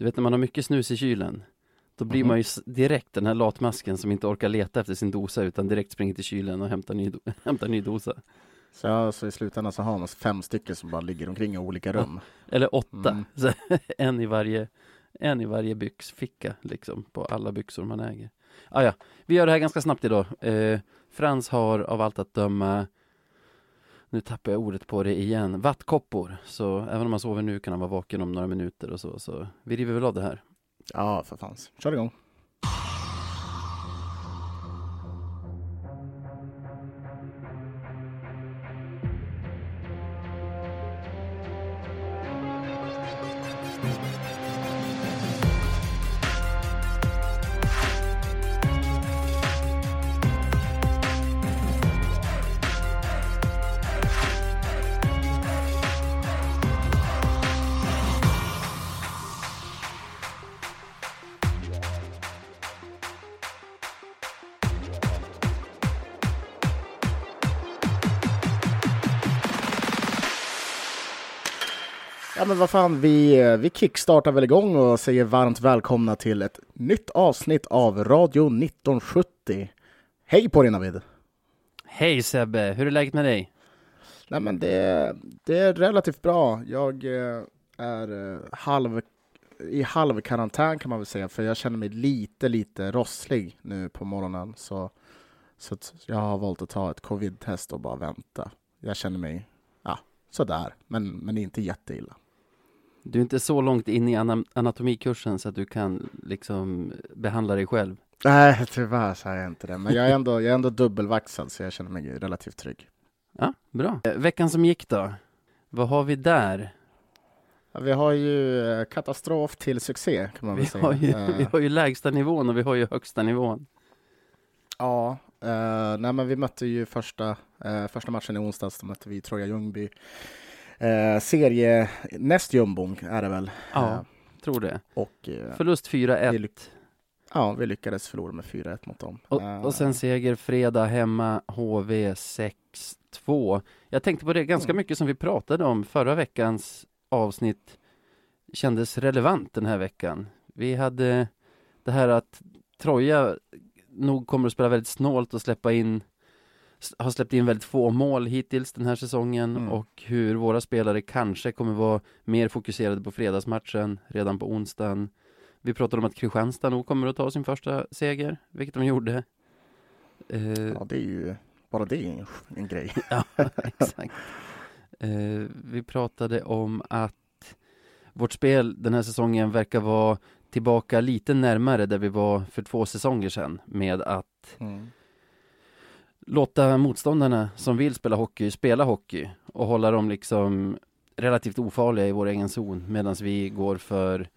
Du vet när man har mycket snus i kylen, då blir Mhm. man ju direkt den här latmasken som inte orkar leta efter sin dosa utan direkt springer till kylen och hämtar ny, do- hämtar ny dosa. Så, ja, så i slutändan så har man fem stycken som bara ligger omkring i olika rum. Eller åtta, Mm. så, en, i varje, en i varje byxficka liksom, på alla byxor man äger. Ah, ja, vi gör det här ganska snabbt idag. Eh, Frans har av allt att döma, nu tappar jag ordet på det igen, vattkoppor. Så även om han sover nu kan han vara vaken om några minuter och så. Så vi river väl av det här. Ja, för fan. Kör igång. Vad fan, vi, eh, vi kickstartar väl igång och säger varmt välkomna till ett nytt avsnitt av Radio 1970. Hej på dig Navid! Hej Sebbe, hur är läget med dig? Nej men det, det är relativt bra. Jag eh, är eh, halv, i halv karantän kan man väl säga, för jag känner mig lite, lite rosslig nu på morgonen. Så, så jag har valt att ta ett covid-test och bara vänta. Jag känner mig, ja, sådär, men, men inte jätteilla. Du är inte så långt in i ana- anatomikursen så att du kan liksom behandla dig själv. Nej, tyvärr så är jag inte det. Men jag är ändå, jag är ändå dubbelvaxad, så jag känner mig relativt trygg. Ja, bra. Eh, Veckan som gick då? Vad har vi där? Ja, Vi har ju eh, katastrof till succé, kan man väl Vi säga. har, ju, Eh, vi har ju lägsta nivån och vi har ju högsta nivån. Ja, eh, nej men vi mötte ju första, eh, första matchen i onsdags, då mötte vi Troja Ljungby. Eh, serie näst jumbon är det väl. Ja, Eh, tror det. och eh, Förlust Vi 4-1. lyck- ja, vi lyckades förlora med 4-1 mot dem. Och, Eh, och sen seger fredag hemma, HV 6-2. Jag tänkte på det ganska mycket som vi pratade om förra veckans avsnitt kändes relevant den här veckan. Vi hade det här att Troja nog kommer att spela väldigt snålt och släppa in har släppt in väldigt få mål hittills den här säsongen Mm. och hur våra spelare kanske kommer vara mer fokuserade på fredagsmatchen redan på onsdagen. Vi pratade om att Kristianstad nog kommer att ta sin första seger, vilket de gjorde. Eh, ja, det är ju, bara det är en, en grej. Ja, exakt. Eh, vi pratade om att vårt spel den här säsongen verkar vara tillbaka lite närmare där vi var för två säsonger sedan med att Mm. Låta motståndarna som vill spela hockey spela hockey och hålla dem liksom relativt ofarliga i vår egen zon medan vi går för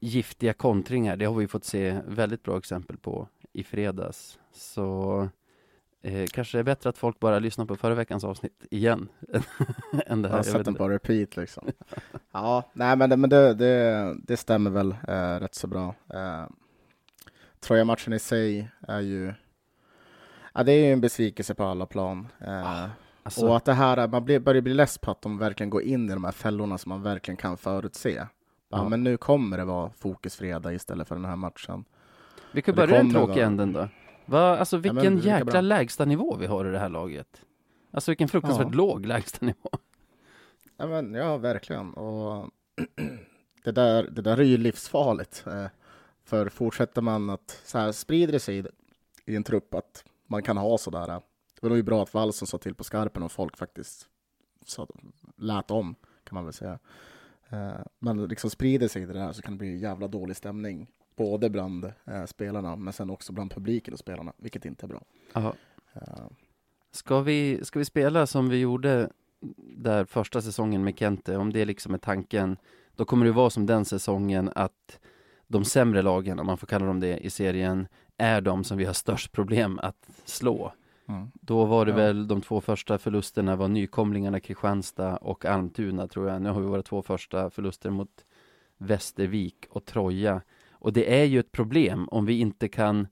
giftiga kontringar. Det har vi fått se väldigt bra exempel på i fredags. Så eh, kanske det är bättre att folk bara lyssnar på förra veckans avsnitt igen än det här. Jag har sett den på repeat liksom. ja, nej men, det, men det, det, det stämmer väl eh, rätt så bra. Eh, Troja-matchen i sig är ju Ja, det är ju en besvikelse på alla plan. Eh, Alltså, Och att det här, är- man börjar bli less på att de verkligen går in i de här fällorna som man verkligen kan förutse. Ja, Ja. Men nu kommer det vara fokus fredag istället för den här matchen. vi kan börja den tråkiga änden då. Va, alltså Ja, vilken men lika jäkla bra. lägsta nivå vi har i det här laget. Alltså vilken fruktansvärt Ja. låg lägsta nivå. Ja, men, ja verkligen. Och det, där, det där är ju livsfarligt. Eh, för fortsätter man att så här sprider det sig i en trupp att man kan ha sådär. Det var ju bra att Wallson sa till på skarpen och folk faktiskt så, lät om, kan man väl säga. Eh, Men liksom sprider sig det där så kan det bli jävla dålig stämning. Både bland eh, spelarna, men sen också bland publiken och spelarna, vilket inte är bra. Ja. Eh, Ska vi, ska vi spela som vi gjorde där första säsongen med Kente, om det liksom är tanken, då kommer det vara som den säsongen att de sämre lagen, om man får kalla dem det, i serien är de som vi har störst problem att slå. mm. Då var det Ja. väl de två första förlusterna var nykomlingarna Kristianstad och Almtuna tror jag. Nu har vi våra två första förluster mot Västervik och Troja. Och det är ju ett problem om vi inte kan,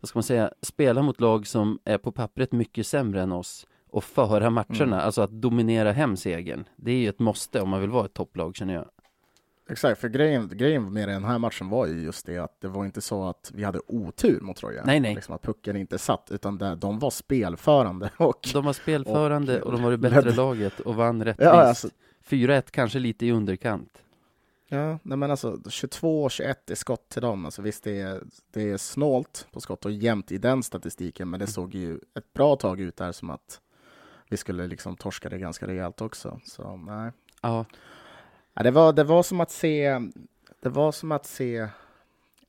vad ska man säga, spela mot lag som är på pappret mycket sämre än oss och föra matcherna, Mm. alltså att dominera hem segern. Det är ju ett måste om man vill vara ett topplag känner jag. Exakt, för grejen, grejen med den här matchen var ju just det att det var inte så att vi hade otur mot Troja. Nej, nej. Liksom att pucken inte satt, utan det, de var spelförande. Och, De var spelförande och, och de var det bättre ledde- laget och vann rättvist. Ja, alltså- 4-1 kanske lite i underkant. ja, nej men alltså 22-21 i skott till dem. Alltså visst, det är, det är snålt på skott och jämnt i den statistiken, men det såg ju ett bra tag ut där som att vi skulle liksom torska det ganska rejält också. Så nej. Ja, Ja, det, var, det var som att se Det var som att se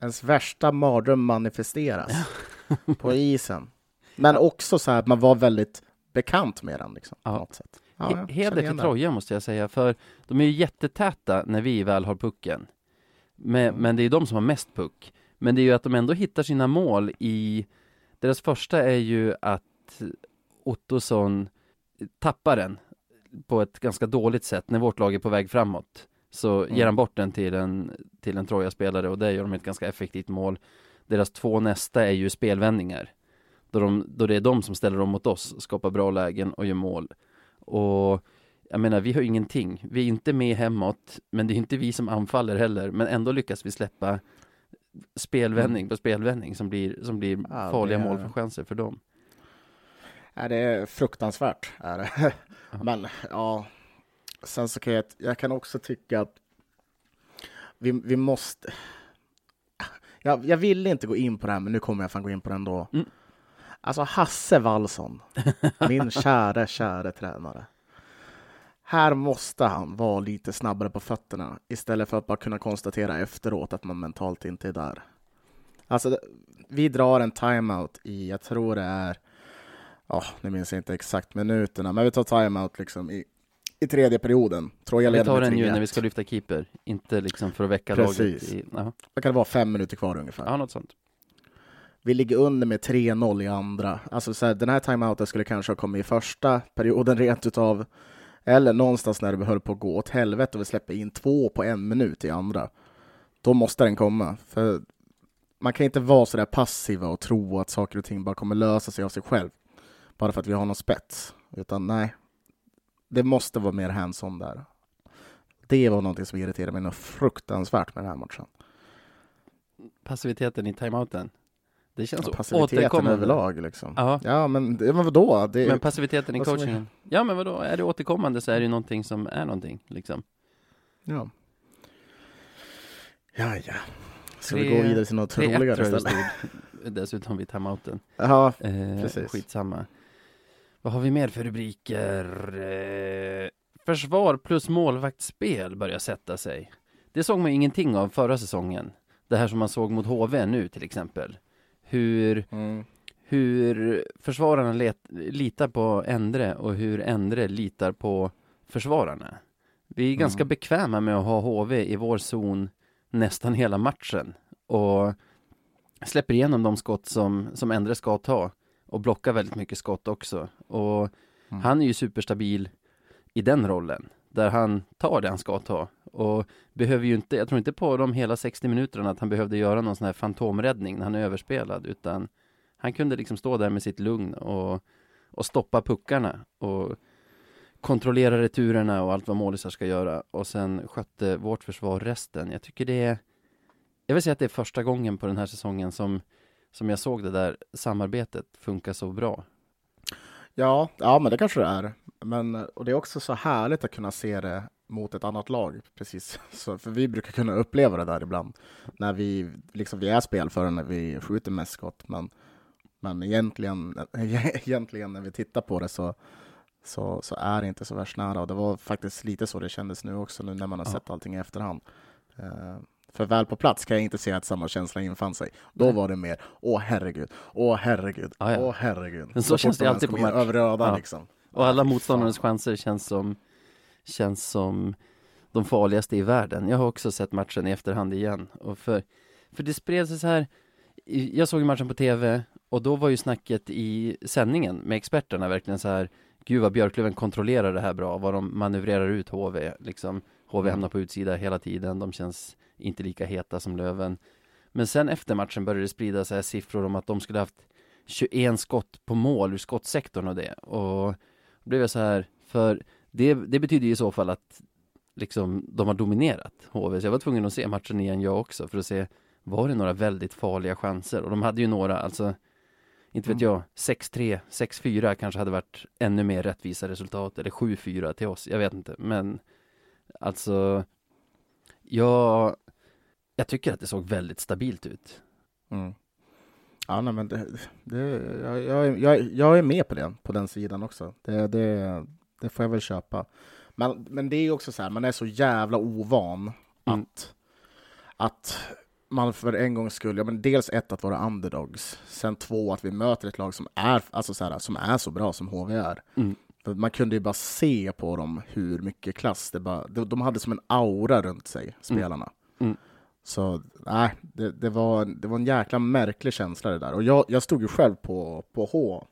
ens värsta mardröm manifesteras på isen. Men också så här att man var väldigt bekant med den liksom, på något sätt. Ja, He- Heder till. Troja måste jag säga, för de är ju jättetäta när vi väl har pucken. Men, Mm. men det är ju de som har mest puck. Men det är ju att de ändå hittar sina mål i... Deras första är ju att Ottosson tappar den på ett ganska dåligt sätt när vårt lag är på väg framåt. Så Mm. ger han bort den till en, till en Troja-spelare och där gör de ett ganska effektivt mål. Deras två nästa är ju spelvändningar. Då, de, då det är de som ställer om mot oss, skapar bra lägen och gör mål. Och jag menar, vi har ingenting. Vi är inte med hemåt, men det är inte vi som anfaller heller. Men ändå lyckas vi släppa spelvändning på spelvändning som blir, som blir Mm. Ja, farliga det är- målchanser för dem. Ja, det är fruktansvärt. Är det. Men ja, sen så kan jag, jag kan också tycka att vi, vi måste... Jag, jag ville inte gå in på det här, men nu kommer jag fan gå in på det ändå. Mm. Alltså Hasse Wallson, min kära, kära tränare. Här måste han vara lite snabbare på fötterna istället för att bara kunna konstatera efteråt att man mentalt inte är där. Alltså, vi drar en timeout i, jag tror det är ja, nu minns jag inte exakt minuterna, men vi tar timeout liksom i, i tredje perioden. Troja Vi leder tar med den ju 3-1. när vi ska lyfta keeper, inte liksom för att väcka Precis. laget. Ja. Vad kan det vara? Fem minuter kvar ungefär. ja, något sånt. Vi ligger under med 3-0 i andra. Alltså så här, den här timeouten skulle kanske ha kommit i första perioden rent utav, eller någonstans när det höll på att gå åt helvete och vi släpper in två på en minut i andra. Då måste den komma. För man kan inte vara så där passiva och tro att saker och ting bara kommer lösa sig av sig själv. Bara för att vi har någon spets. Utan nej, det måste vara mer hands-on där. Det var någonting som irriterade mig något fruktansvärt med den här matchen. Passiviteten i timeouten. Det känns Ja, passiviteten återkommande. överlag liksom. Ja, Ja, men, det- men vadå? Det, men passiviteten i som är- coachingen. Ja, men vadå? Är det återkommande så är det ju någonting som är någonting, liksom. Ja. Ja, ja. Ska vi Tre- gå vidare till något 3-1 roligare istället? dessutom vid timeouten. Ja, Eh, Precis. Skitsamma. Vad har vi mer för rubriker? Eh, försvar plus målvaktsspel börjar sätta sig. Det såg man ingenting av förra säsongen. Det här som man såg mot HV nu till exempel. Hur, mm. hur försvararna let, litar på Endre och hur Endre litar på försvararna. Vi är ganska Mm. bekväma med att ha HV i vår zon nästan hela matchen och släpper igenom de skott som, som Endre ska ta och blockar väldigt mycket skott också. Och Mm. han är ju superstabil i den rollen, där han tar det han ska ta. Och behöver ju inte, jag tror inte på de hela 60 minuterna att han behövde göra någon sån här fantomräddning när han är överspelad, utan han kunde liksom stå där med sitt lugn och, och stoppa puckarna och kontrollera returerna och allt vad målisar ska göra och sen skötte vårt försvar resten. Jag tycker det är, jag vill säga att det är första gången på den här säsongen som, som jag såg det där samarbetet funka så bra. ja, ja, men det kanske det är. Men, och det är också så härligt att kunna se det mot ett annat lag. Precis. Så, för vi brukar kunna uppleva det där ibland. När vi, liksom, vi är spelförare när vi skjuter mest skott. Men, men egentligen, egentligen när vi tittar på det så, så, så är det inte så värst nära. Och det var faktiskt lite så det kändes nu också, nu när man har Ja. sett allting i efterhand. För väl på plats kan jag inte se att samma känsla infann sig. Då var det mer, åh herregud, åh herregud, Ja, ja. åh herregud. Men så fort känns det de alltid på match. Över röda Ja. liksom. Och alla fan. chanser känns som, känns som de farligaste i världen. Jag har också sett matchen i efterhand igen. Och för, för det spred sig så här, jag såg matchen på tv och då var ju snacket i sändningen med experterna verkligen så här, gud vad Björklöven kontrollerar det här bra, vad de manövrerar ut HV, liksom. HV Mm. hamnar på utsida hela tiden, de känns inte lika heta som Löven. Men sen efter matchen började det sprida här siffror om att de skulle haft 21 skott på mål ur skottsektorn och det. Och då blev jag så här, för det, det betyder ju i så fall att liksom, de har dominerat HV. Så jag var tvungen att se matchen igen jag också för att se, var det några väldigt farliga chanser? Och de hade ju några, alltså, inte vet Mm. jag, 6-3, 6-4 kanske hade varit ännu mer rättvisa resultat, eller 7-4 till oss, jag vet inte, men alltså, jag, jag tycker att det såg väldigt stabilt ut. Mm. Ja, nej, men det, det, jag, jag, jag, jag är med på den, på den sidan också. Det, det, det får jag väl köpa. Men, men det är också så här, man är så jävla ovan Mm. att, att man för en gångs skull, ja, men dels ett att vara underdogs, sen två att vi möter ett lag som är, alltså så, här, som är så bra som HV är. Mm. Man kunde ju bara se på dem hur mycket klass det bara, de, de hade som en aura runt sig, spelarna. Mm. Så nej, det, det, var, det var en jäkla märklig känsla det där. Och jag, jag stod ju själv på, på H.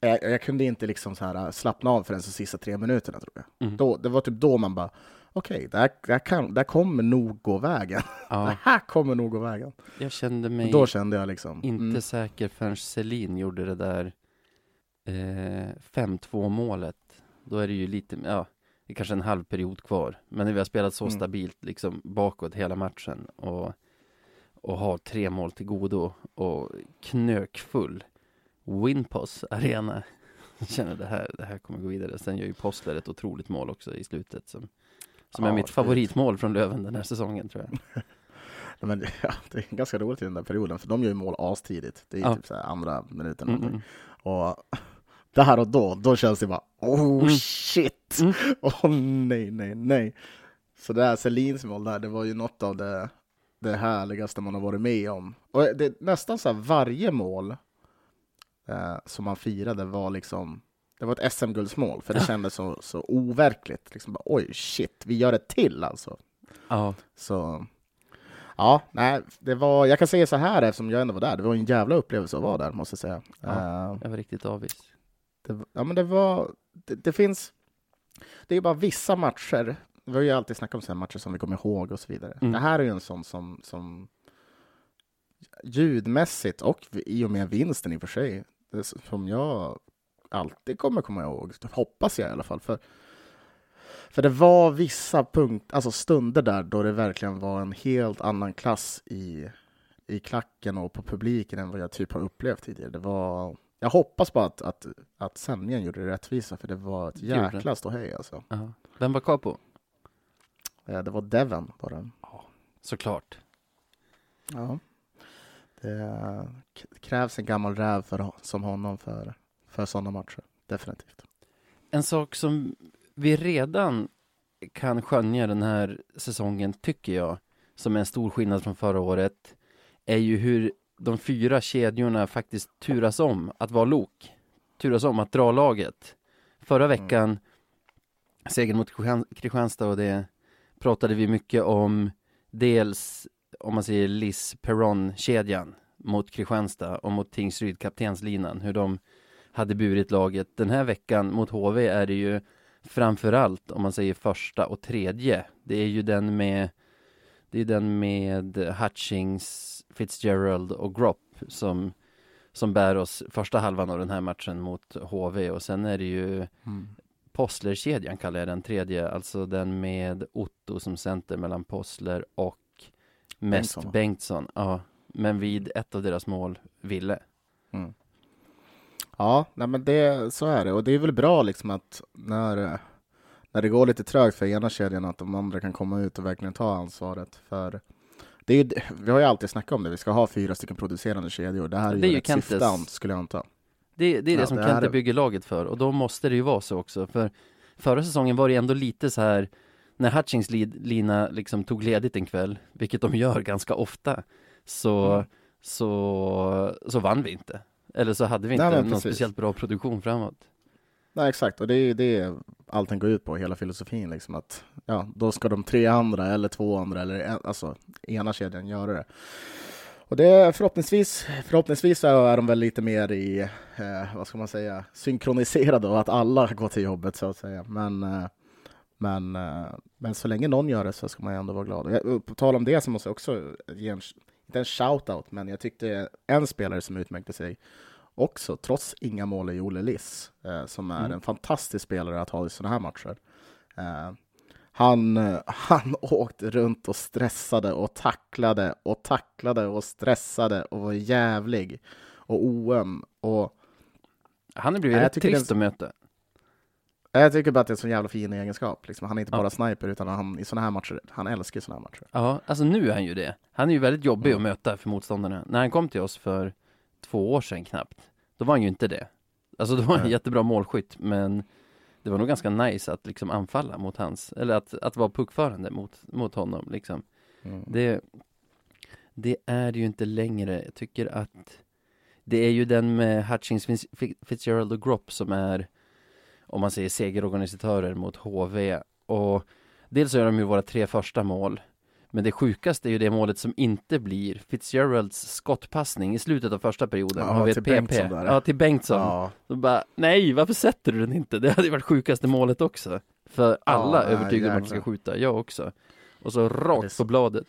Jag, jag kunde inte liksom så här slappna av förrän de sista tre minuterna tror jag. Mm. Då, det var typ då man bara, okej, det, här, det, här kan- det här kommer nog gå vägen. Det Ja, här kommer nog gå vägen. jag kände mig Då kände jag liksom, inte mm, säker förrän Selin gjorde det där eh, 5-2 målet. Då är det ju lite, ja, det är kanske en halv period kvar. Men när vi har spelat så Mm. stabilt liksom bakåt hela matchen och, och har tre mål till godo och knökfull Winpos arena. Jag känner det här, det här kommer gå vidare. Sen gör ju Postler ett otroligt mål också i slutet som, som är Ja, mitt fint. favoritmål från Löven den här säsongen tror jag. men, ja, det är ganska roligt i den där perioden, för de gör ju mål astidigt. Det är Ja. typ så andra minuten. Mm, mm. Och där och då, då känns det bara oh Mm. shit! Mm. Åh nej, nej, nej. Så det här Selins mål där, det var ju något av det, det härligaste man har varit med om. Och det, nästan så här varje mål eh, som man firade var liksom det var ett SM-guldsmål, för det kändes så, så overkligt. Liksom bara, Oj, shit, vi gör ett till alltså. Ja, Så ja, nej, det var, jag kan säga så här eftersom jag ändå var där, det var en jävla upplevelse att vara där måste jag säga. Ja. Eh, jag var riktigt avis. Det, ja, men det var... Det, det finns... Det är bara vissa matcher. Vi har ju alltid snackat om sådana matcher som vi kommer ihåg och så vidare. Mm. Det här är ju en sån som, som ljudmässigt och i och med vinsten i och för sig, som jag alltid kommer komma ihåg. Hoppas jag i alla fall. För, för det var vissa punkt, alltså stunder där då det verkligen var en helt annan klass i, i klacken och på publiken än vad jag typ har upplevt tidigare. Det var jag hoppas bara att, att, att sändningen gjorde det rättvisa, för det var ett den. jäkla ståhej alltså. Ja. Vem var capo? Eh, Det var Devon bara. Såklart. Ja. Det krävs en gammal räv för, som honom för, för sådana matcher. Definitivt. En sak som vi redan kan skönja den här säsongen, tycker jag, som är en stor skillnad från förra året, är ju hur de fyra kedjorna faktiskt turas om att vara lok. Turas om att dra laget. Förra veckan, segern mot Kristian- Kristianstad och det pratade vi mycket om, dels om man säger Liz Perron-kedjan mot Kristianstad och mot Tingsryd, kaptenslinan, hur de hade burit laget. Den här veckan mot HV är det ju framförallt om man säger första och tredje. Det är ju den med det är den med Hutchings, Fitzgerald och Gropp som som bär oss första halvan av den här matchen mot HV och sen är det ju Postler-kedjan kallar jag den tredje, alltså den med Otto som center mellan Postler och mest Bengtsson? Bengtsson. Ja, men vid ett av deras mål, Ville. Mm. Ja, nej men det, så är det. Och det är väl bra liksom att när, när det går lite trögt för ena kedjan att de andra kan komma ut och verkligen ta ansvaret. För det är ju, vi har ju alltid snackat om det, vi ska ha fyra stycken producerande kedjor. Det här är ju, Det är ju rätt Kentes- syftan, skulle jag anta. Det, det är det Ja, som det Kente är- bygger laget för och då måste det ju vara så också för Förra säsongen var det ändå lite så här När Hutchings lina liksom tog ledigt en kväll Vilket de gör ganska ofta Så, Mm. så, så vann vi inte Eller så hade vi Nej, inte men någon precis. speciellt bra produktion framåt Nej, exakt. Och det är ju det allting går ut på, hela filosofin. Liksom att, ja, då ska de tre andra, eller två andra, eller en, alltså ena kedjan göra det. Och det förhoppningsvis, förhoppningsvis så är de väl lite mer i, eh, vad ska man säga, synkroniserade och att alla går till jobbet så att säga. Men, eh, men, eh, men så länge någon gör det så ska man ju ändå vara glad. Och jag- och På tal om det så måste jag också ge en, inte en shout-out, men jag tyckte en spelare som utmärkte sig också, trots inga mål i Olle Liss, eh, som är Mm. en fantastisk spelare att ha i sådana här matcher. Eh, Han, eh, han åkte runt och stressade och tacklade och tacklade och stressade och var jävlig och oöm. Och Han har blivit jag rätt trist det- att möta. jag tycker bara att det är en så jävla fin egenskap. Liksom, han är inte Ja. bara sniper utan han i såna här matcher, han älskar såna här matcher. Ja, alltså nu är han ju det. Han är ju väldigt jobbig Mm. att möta för motståndarna. När han kom till oss för två år sedan knappt, då var han ju inte det. Alltså då var han en jättebra målskytt, men det var nog ganska nice att liksom anfalla mot hans, eller att, att vara puckförande mot, mot honom liksom. Mm. Det, det är det ju inte längre. Jag tycker att det är ju den med Hutchings, Fitz- Fitzgerald och Gropp som är, om man säger segerorganisatörer mot HV. Och dels så gör de ju våra tre första mål. Men det sjukaste är ju det målet som inte blir Fitzgeralds skottpassning i slutet av första perioden. Ja, till PP. Bengtsson där. Ja, till Bengtsson. Ja, Så bara, nej, varför sätter du den inte? Det hade ju varit sjukaste målet också. För alla Ja, övertygade om att de ska skjuta, jag också. Och så rakt på bladet.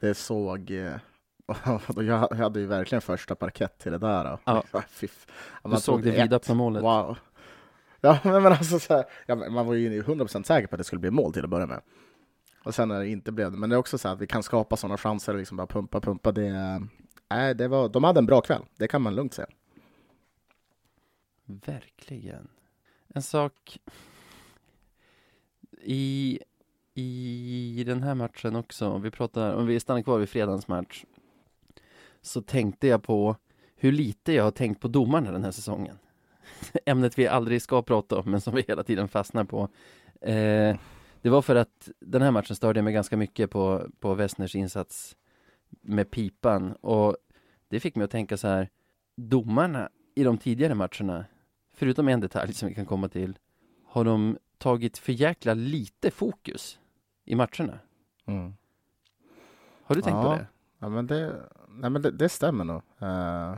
det såg... eh, jag hade ju verkligen första parkett till det där. Då. Ja. Du man såg det vidöppna målet. Wow. Ja, men alltså så här, ja, man var ju 100% säker på att det skulle bli mål till att börja med. Och sen när det inte blev det. Men det är också så här att vi kan skapa sådana chanser och liksom bara pumpa, pumpa. Det, äh, det var, de hade en bra kväll. Det kan man lugnt säga. Verkligen. En sak i, i den här matchen också, om vi pratar, om vi stannar kvar vid fredagens match, så tänkte jag på hur lite jag har tänkt på domarna den här säsongen. Ämnet vi aldrig ska prata om, men som vi hela tiden fastnar på. Eh, det var för att den här matchen störde jag mig ganska mycket på, på Westners insats med pipan och det fick mig att tänka så här, domarna i de tidigare matcherna förutom en detalj som vi kan komma till, har de tagit för jäkla lite fokus i matcherna. Mm. Har du tänkt på Ja. det? Ja, men det, nej, men det, det stämmer nog. Eh,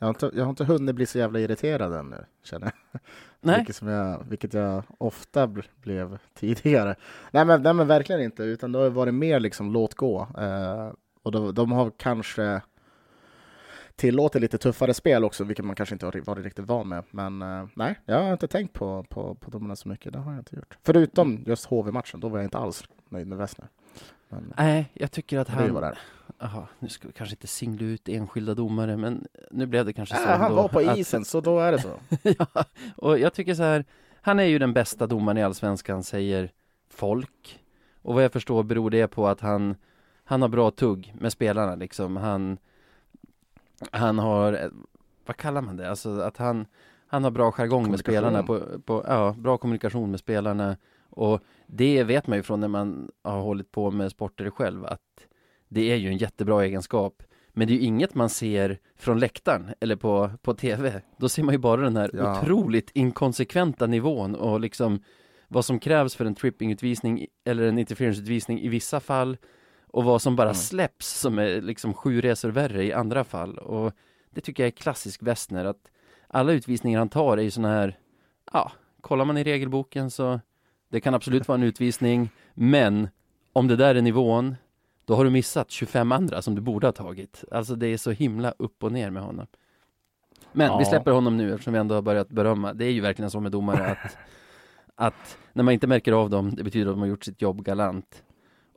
jag, har inte, jag har inte hunnit bli så jävla irriterad ännu, känner jag. Nej, Vilket, som jag, vilket jag ofta bl- blev tidigare. Nej men, nej men verkligen inte, utan det har varit mer liksom låt gå. Eh, och de, de har kanske tillåtit lite tuffare spel också, vilket man kanske inte har varit riktigt van med. Men eh, nej, jag har inte tänkt på, på, på domarna så mycket, det har jag inte gjort. Förutom just HV-matchen, då var jag inte alls nöjd med Westner. Men nej, jag tycker att han. Aha, nu ska vi kanske inte singla ut enskilda domare, men nu blev det kanske så Äh, han var på att- isen, så då är det så. ja, och jag tycker så här, han är ju den bästa domaren i Allsvenskan, säger folk. Och vad jag förstår beror det på att han, han har bra tugg med spelarna liksom. Han, han har, eh, vad kallar man det? Alltså att han, han har bra jargong med spelarna, på, på, ja, bra kommunikation med spelarna. Och det vet man ju från när man har hållit på med sporter själv, att det är ju en jättebra egenskap. Men det är ju inget man ser från läktaren eller på, på tv. Då ser man ju bara den här Ja. otroligt inkonsekventa nivån och liksom vad som krävs för en trippingutvisning eller en interferenceutvisning i vissa fall och vad som bara Mm. släpps som är liksom sju resor värre i andra fall. Och det tycker jag är klassisk Westner att alla utvisningar han tar är ju såna här, ja, kollar man i regelboken så det kan absolut vara en utvisning, men om det där är nivån, då har du missat 25 andra som du borde ha tagit. Alltså det är så himla upp och ner med honom. Men vi Ja. släpper honom nu eftersom vi ändå har börjat berömma. Det är ju verkligen så med domare att, att när man inte märker av dem, det betyder att de har gjort sitt jobb galant.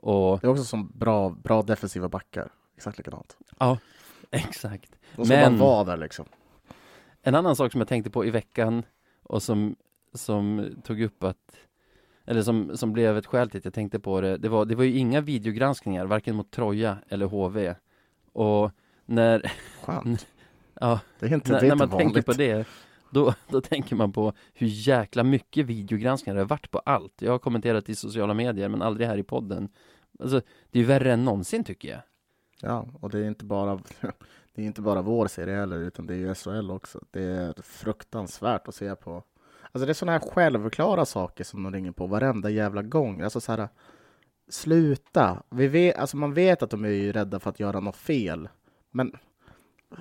Och Det är också som bra, bra defensiva backar. Exakt likadant. exakt. De ska Men- bara vara där liksom. En annan sak som jag tänkte på i veckan och som, som tog upp att eller som, som blev ett skäl till att jag tänkte på det, det var, det var ju inga videogranskningar, varken mot Troja eller HV. Och när, Skönt. ja, Det är inte, när, det är när man tänker vanligt. på det, då, då tänker man på hur jäkla mycket videogranskningar det har varit på allt. Jag har kommenterat i sociala medier, men aldrig här i podden. Alltså, det är ju värre än någonsin tycker jag. Ja, och det är inte bara det är inte bara vår serie heller, utan det är ju SHL också. Det är fruktansvärt att se på. Alltså det är sådana här självklara saker som de ringer på varenda jävla gång. Alltså så här, sluta. Vi vet, alltså man vet att de är ju rädda för att göra något fel, men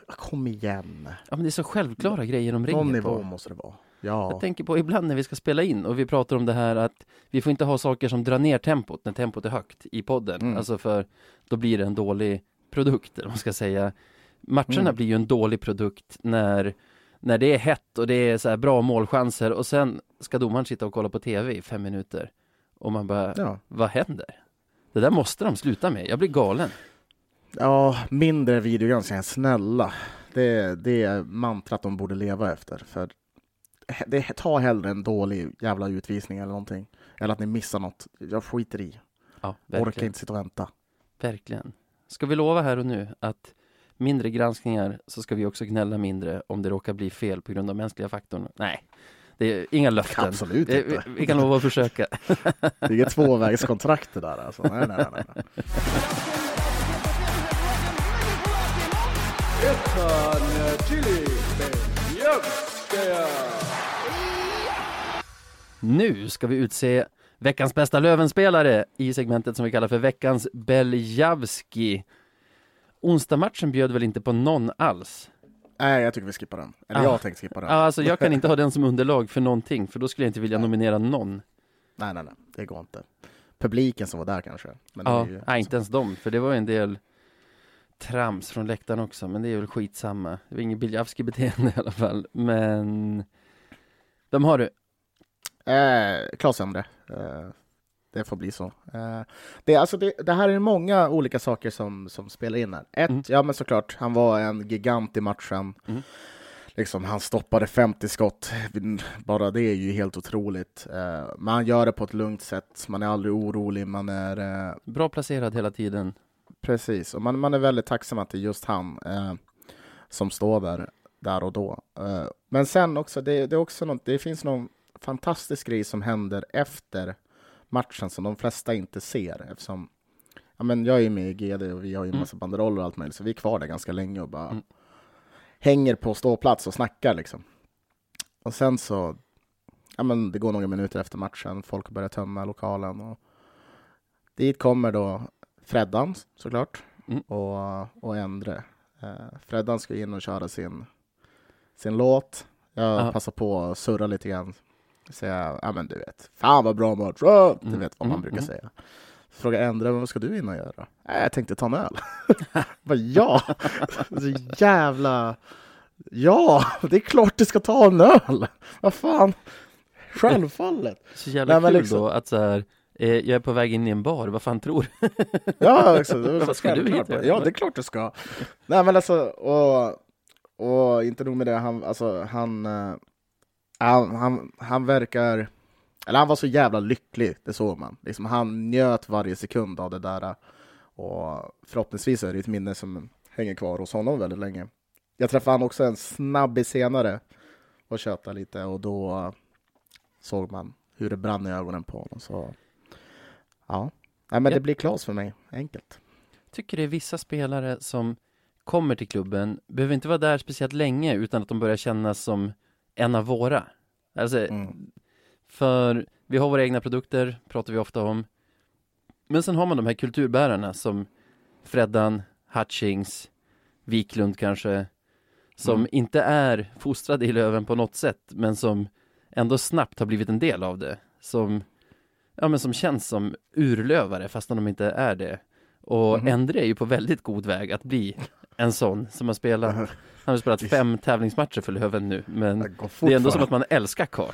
kom igen. Ja, men det är så självklara grejer de Någon ringer nivå på. måste det vara. Ja, Jag tänker på ibland när vi ska spela in och vi pratar om det här att vi får inte ha saker som drar ner tempot när tempot är högt i podden. Mm. Alltså för då blir det en dålig produkt, eller man ska säga. Matcherna Mm. blir ju en dålig produkt när, när det är hett och det är så här bra målchanser och sen ska domaren sitta och kolla på tv i fem minuter. Och man bara, Ja. vad händer? Det där måste de sluta med, jag blir galen. Ja, mindre videogranskningar, snälla. Det, det är mantrat de borde leva efter. För det, ta hellre en dålig jävla utvisning eller någonting. Eller att ni missar något. Jag skiter i. Ja, Orkar inte sitta och vänta. verkligen. Ska vi lova här och nu att mindre granskningar så ska vi också gnälla mindre om det råkar bli fel på grund av mänskliga faktorn? Nej, det är inga löften. Absolut inte. vi, vi kan lova att försöka. Det är inget tvåvägskontrakt det där alltså. Nej, nej, nej, nej. Nu ska vi utse veckans bästa Lövenspelare i segmentet som vi kallar för veckans Beljavski. Onsdagmatchen bjöd väl inte på någon alls? Nej, jag tycker vi skippar den. Eller Ah. jag tänkte skippa den. Ja, alltså jag kan inte ha den som underlag för någonting, för då skulle jag inte vilja nominera någon. Nej, nej, nej. Det går inte. Publiken som var där kanske. Men är ju... nej, inte ens dem, för det var en del trams från läktaren också, men det är väl skitsamma. Det var inget Biljavski-beteende i alla fall, men de har du. Eh, Klas Endre. Eh, det får bli så. Eh, det, alltså det, det här är många olika saker som, som spelar in här. Ett, Mm. ja men såklart, han var en gigant i matchen. Mm. Liksom, han stoppade 50 skott. Bara det är ju helt otroligt. Eh, men han gör det på ett lugnt sätt. Man är aldrig orolig. Man är eh, Bra placerad hela tiden. Precis, och man, man är väldigt tacksam att det är just han som står där, där och då. Men sen också, det, det, är också något, det finns någon fantastisk grej som händer efter matchen som de flesta inte ser eftersom ja, men jag är med i GD och vi har ju en Mm. massa banderoller och allt möjligt, så vi är kvar där ganska länge och bara Mm. hänger på ståplats och snackar liksom. Och sen så, ja men det går några minuter efter matchen, folk börjar tömma lokalen och dit kommer då Freddan såklart Mm. och, och Endre. Eh, Freddan ska in och köra sin, sin låt. Jag Ja. passar på att surra lite grann. Säga, ja men du vet, fan vad bra match, oh! du Mm. vet vad man Mm, brukar mm. säga. Så frågar Endre, vad ska du in och göra? Nej, jag tänkte ta en öl. Vad ja, så jävla... Ja, det är klart du ska ta en öl! Vad fan, självfallet. Så jävla Nej, kul liksom- då att så här, eh, jag är på väg in i en bar, vad fan tror du? Ja, alltså, Vad ska du hit? Ja, det är klart du ska. Nej, men alltså, och, och inte nog med det, han, alltså, han, eh, han, han, han verkar, eller han var så jävla lycklig, det såg man. Liksom, han njöt varje sekund av det där. Och förhoppningsvis är det ett minne som hänger kvar hos honom väldigt länge. Jag träffade han också en snabbis senare och tjötade lite och då såg man hur det brann i ögonen på honom. Så, ja. Nej, men det blir Klas för mig, enkelt. tycker det är vissa spelare som kommer till klubben, behöver inte vara där speciellt länge utan att de börjar kännas som en av våra. Alltså, Mm. för vi har våra egna produkter, pratar vi ofta om. Men sen har man de här kulturbärarna som Freddan, Hutchings, Wiklund kanske, som Mm. inte är fostrade i Löven på något sätt, men som ändå snabbt har blivit en del av det. Som, ja men som känns som urlövare fastän de inte är det. Och Mhm. Endre är ju på väldigt god väg att bli en sån som har spelat, han har spelat fem tävlingsmatcher för Löven nu, men Det det är ändå som att man älskar Karl.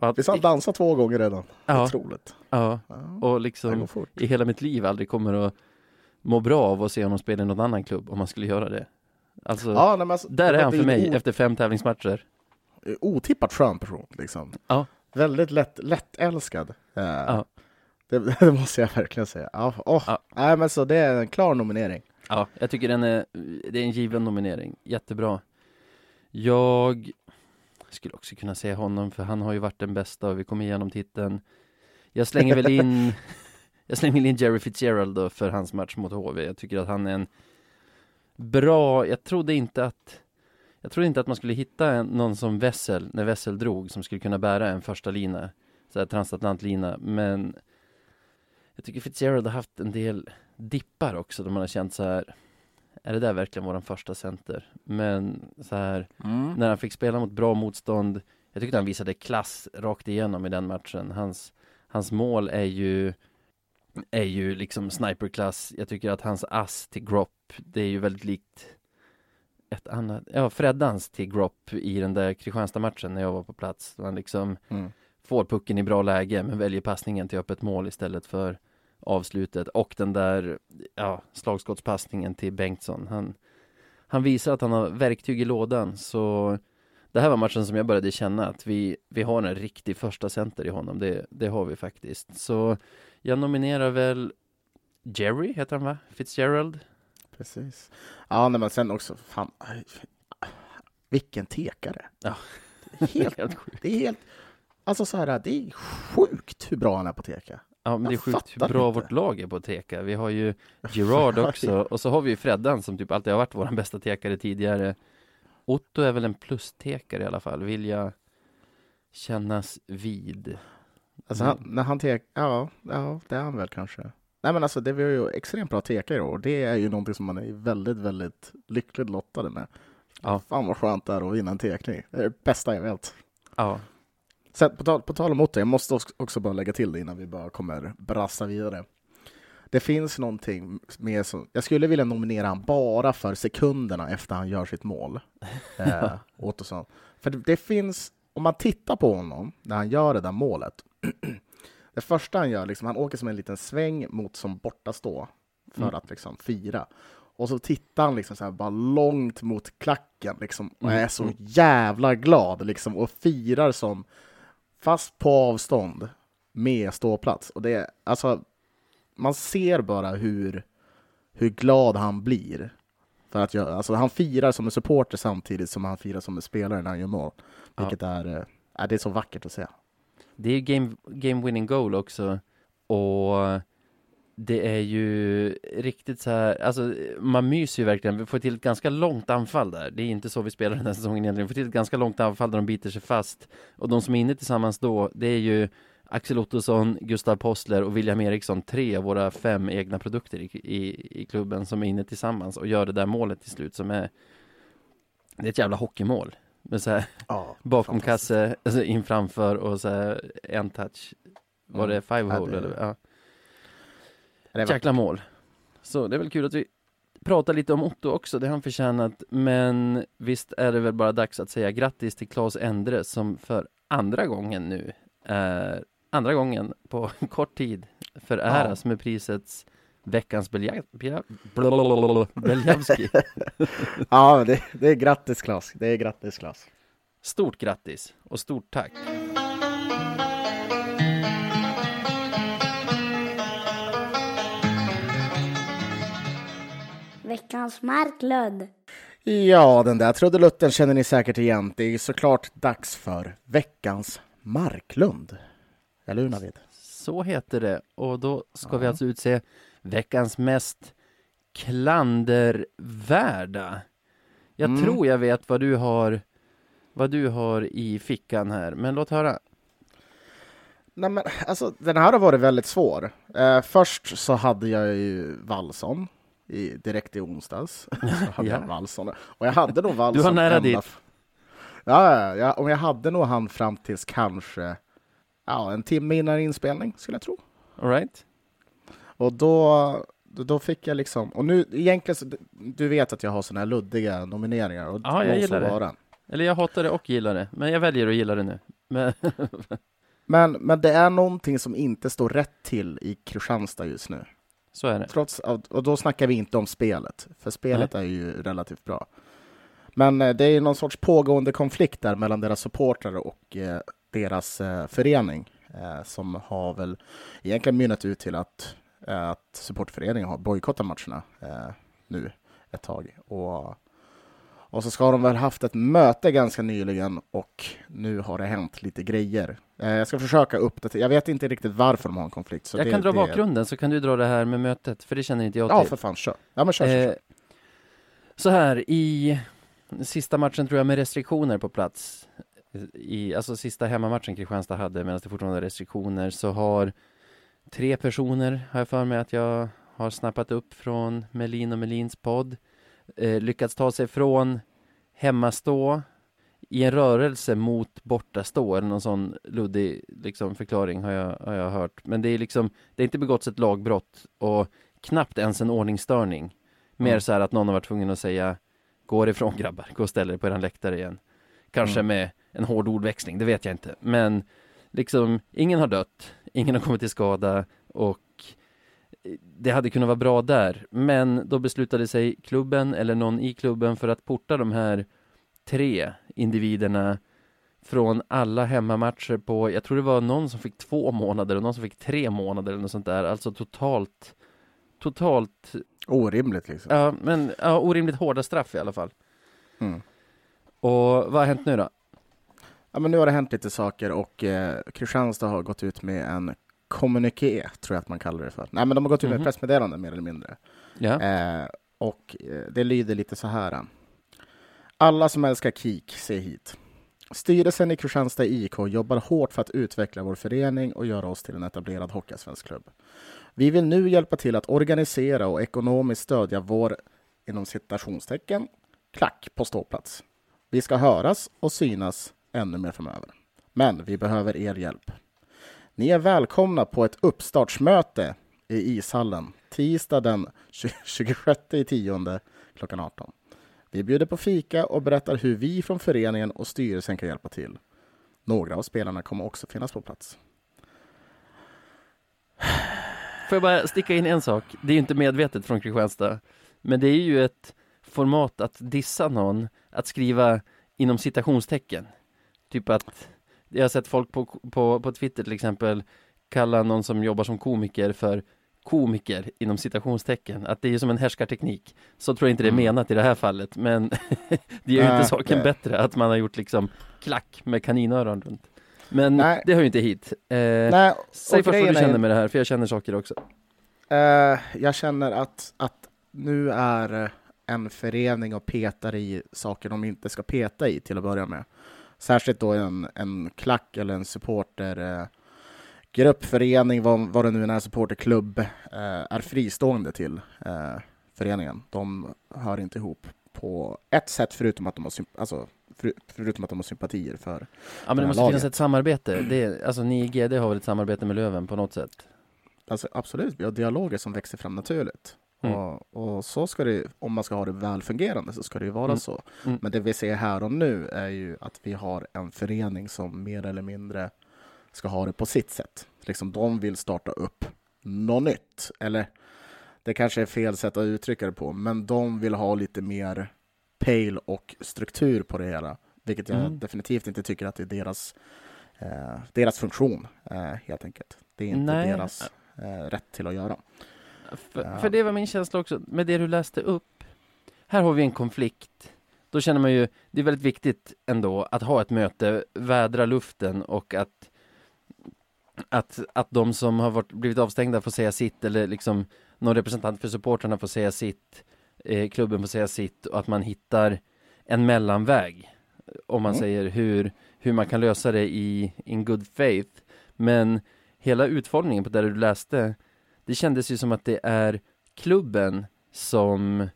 Att- Visst har han dansat två gånger redan? Ja, Otroligt. ja, och liksom i hela mitt liv aldrig kommer att må bra av att se honom spela i någon annan klubb om man skulle göra det. Alltså, Ja, nej, alltså, där är han för mig efter fem tävlingsmatcher. Otippat skön person, liksom. Ja. Väldigt lätt, lättälskad. Eh, Ja. det, det måste jag verkligen säga. Ja, åh. Ja. Nej, men så det är en klar nominering. Ja, jag tycker den är, det är en given nominering. Jättebra. Jag skulle också kunna säga honom, för han har ju varit den bästa och vi kommer igenom titeln. Jag slänger väl in, jag slänger väl in Jerry Fitzgerald då för hans match mot HV. Jag tycker att han är en bra, jag trodde inte att jag trodde inte att man skulle hitta en, någon som Wessel, när Wessel drog, som skulle kunna bära en första lina, så här transatlantlina, men jag tycker Fitzgerald har haft en del dippar också, då man har känt så här är det där verkligen våran första center? Men så här, när han fick spela mot bra motstånd, jag tyckte han visade klass rakt igenom i den matchen. Hans, hans mål är ju, är ju liksom sniperklass. Jag tycker att hans ass till Gropp, det är ju väldigt likt ett annat, ja Freddans till Gropp i den där Kristianstad-matchen när jag var på plats. Han liksom Mm. får pucken i bra läge men väljer passningen till öppet mål istället för avslutet och den där ja, slagskottspassningen till Bengtsson. Han, han visar att han har verktyg i lådan så det här var matchen som jag började känna att vi, vi har en riktig första center i honom. Det, det har vi faktiskt. Så jag nominerar väl Jerry, heter han va? Fitzgerald? Precis. Ja, nej, men sen också, fan, vilken tekare! Ja. Helt, Helt sjukt. det är helt, alltså så här, det är sjukt hur bra han är på teka. Ja, men det är sjukt hur bra inte. vårt lag är på att teka. Vi har ju Gerard också och så har vi ju Freddan som typ alltid har varit vår bästa tekare tidigare. Otto är väl en plustekare i alla fall, vill jag kännas vid. Alltså han, när han tek, ja, ja, det är han väl kanske. Nej men alltså det var ju extremt bra tekare och det är ju någonting som man är väldigt, väldigt lyckligt lottade med. Ja. Fan vad skönt det är att vinna en tekning. Det är det bästa jag vet. Ja, Sen på tal, på tal om Otto, jag måste också- bara lägga till det innan vi bara kommer brassa vidare. Det finns någonting med som, jag skulle vilja nominera han bara för sekunderna efter han gör sitt mål. Eh, Ottosson. För det, det finns, om man tittar på honom när han gör det där målet. det första han gör, liksom, han åker som en liten sväng mot som bortastå för Mm. att liksom fira. Och så tittar han liksom så här bara långt mot klacken liksom, och Mm, är så jävla glad liksom, och firar som fast på avstånd med ståplats. Och det är, alltså, man ser bara hur, hur glad han blir. För att jag, alltså, han firar som en supporter samtidigt som han firar som en spelare när han gör mål. Ja. Vilket är, eh, är, det är så vackert att se. det är ju game, game winning goal också och det är ju riktigt så här, alltså man myser ju verkligen, vi får till ett ganska långt anfall där. Det är inte så vi spelar den här säsongen egentligen, vi får till ett ganska långt anfall där de biter sig fast. Och de som är inne tillsammans då, det är ju Axel Ottosson, Gustav Postler och William Eriksson, tre av våra fem egna produkter i, i, i klubben som är inne tillsammans och gör det där målet till slut som är Det är ett jävla hockeymål. Med så här Ja, bakom kasse, alltså in framför och så här en touch Var Mm. det five Ja, hole det- eller? Ja. Var, Jäkla mål. Så det är väl kul att vi pratar lite om Otto också, det har han förtjänat. Men visst är det väl bara dags att säga grattis till Claes Endre som för andra gången nu är andra gången på kort tid föräras med prisets veckans Beljavski. ja det, det är grattis Klas. Det är grattis Klas. Stort grattis och stort tack. Veckans Marklund. Ja, den där trudelutten känner ni säkert igen. Det är såklart dags för veckans Marklund. Eller hur Navid? Så heter det och då ska vi Ja. alltså utse veckans mest klandervärda. Jag Mm. tror jag vet vad du har vad du har i fickan här, men låt höra. Nej, men alltså, den här har varit väldigt svår. Eh, först så hade jag ju Wallson i, direkt i onsdags. Så hade Ja. jag Wallson. Och jag hade nog Wallson Du har nära dit. Ja, ja, och jag hade nog han fram tills kanske ja, en timme innan inspelning, skulle jag tro. All right? Och då, då, fick jag liksom, och nu egentligen, så, du vet att jag har sådana här luddiga nomineringar. Och Ja, jag gillar det. vara. Eller jag hatar det och gillar det, men jag väljer att gilla det nu. Men, Men, men det är någonting som inte står rätt till i Kristianstad just nu. Så är det. Trots, och då snackar vi inte om spelet, för spelet är ju relativt bra. Men eh, det är någon sorts pågående konflikt där mellan deras supportrar och eh, deras eh, förening eh, som har väl egentligen mynnat ut till att, att supportföreningen har bojkottat matcherna nu ett tag. Och, och så ska de väl haft ett möte ganska nyligen och nu har det hänt lite grejer. Eh, jag ska försöka uppdatera, jag vet inte riktigt varför de har en konflikt. Jag det, kan dra det, bakgrunden så kan du dra det här med mötet, för det känner inte jag till. Ja, för fan, kör. Ja, men kör, kör, Eh, kör. så här, i sista matchen tror jag med restriktioner på plats, i, alltså sista hemmamatchen Kristianstad hade medan det fortfarande var restriktioner, så har tre personer, har jag för mig att jag har snappat upp från Melin och Melins podd, eh, lyckats ta sig från hemmastå i en rörelse mot bortastå eller någon sån luddig liksom, förklaring har jag, har jag hört. Men det är liksom, det är inte begåtts ett lagbrott och knappt ens en ordningsstörning. Mer Mm. så här att någon har varit tvungen att säga Gå ifrån grabbar, gå och ställ er på eran läktare igen. Kanske Mm. med en hård ordväxling, det vet jag inte. Men liksom, ingen har dött, ingen har kommit till skada och det hade kunnat vara bra där, men då beslutade sig klubben eller någon i klubben för att porta de här tre individerna från alla hemmamatcher på, jag tror det var någon som fick två månader och någon som fick tre månader eller något sånt där, alltså totalt Totalt Orimligt liksom. Ja, men ja, orimligt hårda straff i alla fall. Mm. Och vad har hänt nu då? Ja, men nu har det hänt lite saker och eh, Kristianstad har gått ut med en kommuniké, tror jag att man kallar det för. Nej, men de har gått ut med Mhm. ett pressmeddelande mer eller mindre. Ja, Eh, och eh, det lyder lite så här. Alla som älskar KIK, se hit. Styrelsen i Kristianstad IK jobbar hårt för att utveckla vår förening och göra oss till en etablerad hockeyallsvensk klubb. Vi vill nu hjälpa till att organisera och ekonomiskt stödja vår, inom citationstecken, klack på ståplats. Vi ska höras och synas ännu mer framöver. Men vi behöver er hjälp. Ni är välkomna på ett uppstartsmöte i ishallen tisdag den 26 i tionde klockan 18. Vi bjuder på fika och berättar hur vi från föreningen och styrelsen kan hjälpa till. Några av spelarna kommer också finnas på plats. får jag bara sticka in en sak? Det är ju inte medvetet från Kristianstad, men det är ju ett format att dissa någon, att skriva inom citationstecken. Typ att, jag har sett folk på, på, på Twitter till exempel kalla någon som jobbar som komiker för komiker inom citationstecken, att det är som en härskarteknik. Så tror jag inte det är Mm. menat i det här fallet, men det gör ju Nej, inte saken det- bättre att man har gjort liksom klack med kaninöron runt. Men Nej. det hör ju inte hit. Eh, Nej, Säg först vad du känner med det här, för jag känner saker också. Eh, jag känner att, att nu är en förening och petar i saker de inte ska peta i till att börja med. Särskilt då en, en klack eller en supporter eh, gruppförening, vad, vad det nu är, supporterklubb, eh, är fristående till eh, föreningen. De hör inte ihop på ett sätt förutom att de har, alltså, för, förutom att de har sympatier för. Ja men det måste finnas laget. ett samarbete. Det är, alltså ni i GD har väl ett samarbete med Löven på något sätt? Alltså, absolut, vi har dialoger som växer fram naturligt. Mm. Och, och så ska det, om man ska ha det välfungerande så ska det ju vara Mm. så. Mm. Men det vi ser här och nu är ju att vi har en förening som mer eller mindre ska ha det på sitt sätt. Liksom de vill starta upp något nytt. Eller det kanske är fel sätt att uttrycka det på, men de vill ha lite mer pejl och struktur på det hela. Vilket jag Mm. definitivt inte tycker att det är deras, eh, deras funktion, eh, helt enkelt. Det är inte Nej. deras eh, rätt till att göra. För, Ja. för det var min känsla också, med det du läste upp. Här har vi en konflikt. Då känner man ju, det är väldigt viktigt ändå att ha ett möte, vädra luften och att att, att de som har varit, blivit avstängda får säga sitt eller liksom någon representant för supportrarna får säga sitt, eh, klubben får säga sitt och att man hittar en mellanväg. Om man Mm. säger hur, hur man kan lösa det i in good faith. Men hela utformningen på det du läste, det kändes ju som att det är klubben som,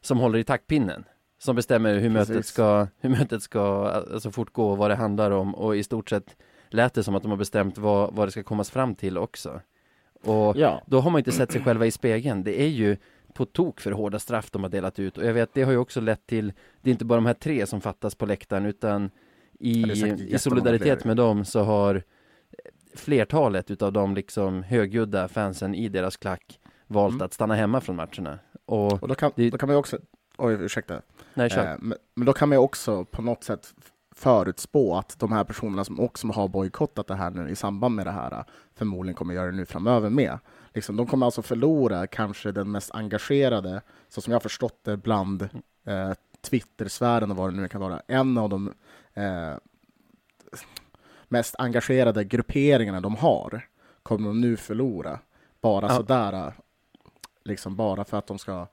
som håller i taktpinnen. Som bestämmer hur mötet Precis. ska, hur mötet ska alltså, fortgå och vad det handlar om och i stort sett lät det som att de har bestämt vad, vad det ska kommas fram till också. Och Ja, då har man inte sett sig själva i spegeln. Det är ju på tok för hårda straff de har delat ut och jag vet, det har ju också lett till, det är inte bara de här tre som fattas på läktaren utan i, i solidaritet med dem så har flertalet utav de liksom högljudda fansen i deras klack valt Mm. att stanna hemma från matcherna. Och, och då kan, det- då kan man ju också... Oj, ursäkta. nej. Eh, men, men då kan man ju också på något sätt förutspå att de här personerna som också har bojkottat det här nu i samband med det här eh, förmodligen kommer göra det nu framöver med. Liksom, de kommer alltså förlora kanske den mest engagerade, så som jag förstått det, bland eh, Twitter-sfären och vad det nu kan vara, en av de eh, mest engagerade grupperingarna de har kommer de nu förlora. Bara Ja. sådär, liksom bara för att de ska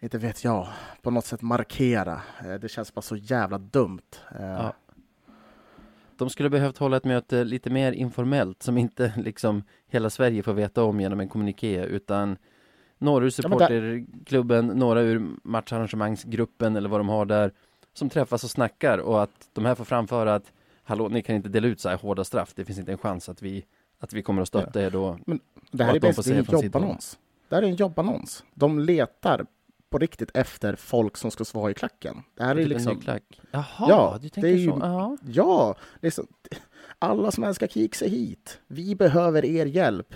inte vet jag, på något sätt markera. Eh, Det känns bara så jävla dumt. Eh, Ja. De skulle behövt hålla ett möte lite mer informellt som inte liksom hela Sverige får veta om genom en kommuniké utan några ur Ja, där- supporterklubben, några ur matcharrangemangsgruppen eller vad de har där som träffas och snackar och att de här får framföra att hallå, ni kan inte dela ut så här hårda straff. Det finns inte en chans att vi att vi kommer att stötta er då. Det Och här är de en jobbannons. Det här är en jobbannons. De letar på riktigt efter folk som ska svara i klacken. Det här är en liksom... Jaha, Ja, du det tänker är ju- så. Ja. Ja, liksom, alla som älskar kik sig hit. Vi behöver er hjälp.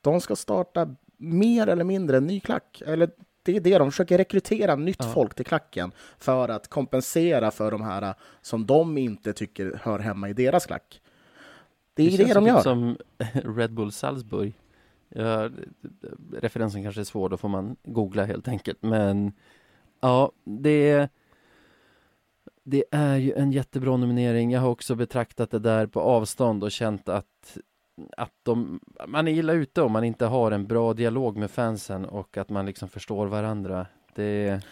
De ska starta mer eller mindre en ny klack. Eller det är det, de försöker rekrytera nytt Ja. folk till klacken för att kompensera för de här som de inte tycker hör hemma i deras klack. Det är det, känns de typ gör. som Red Bull Salzburg. Ja, referensen kanske är svår, då får man googla helt enkelt. Men ja, det det är ju en jättebra nominering. Jag har också betraktat det där på avstånd och känt att att de, man är illa ute om man inte har en bra dialog med fansen och att man liksom förstår varandra. Det,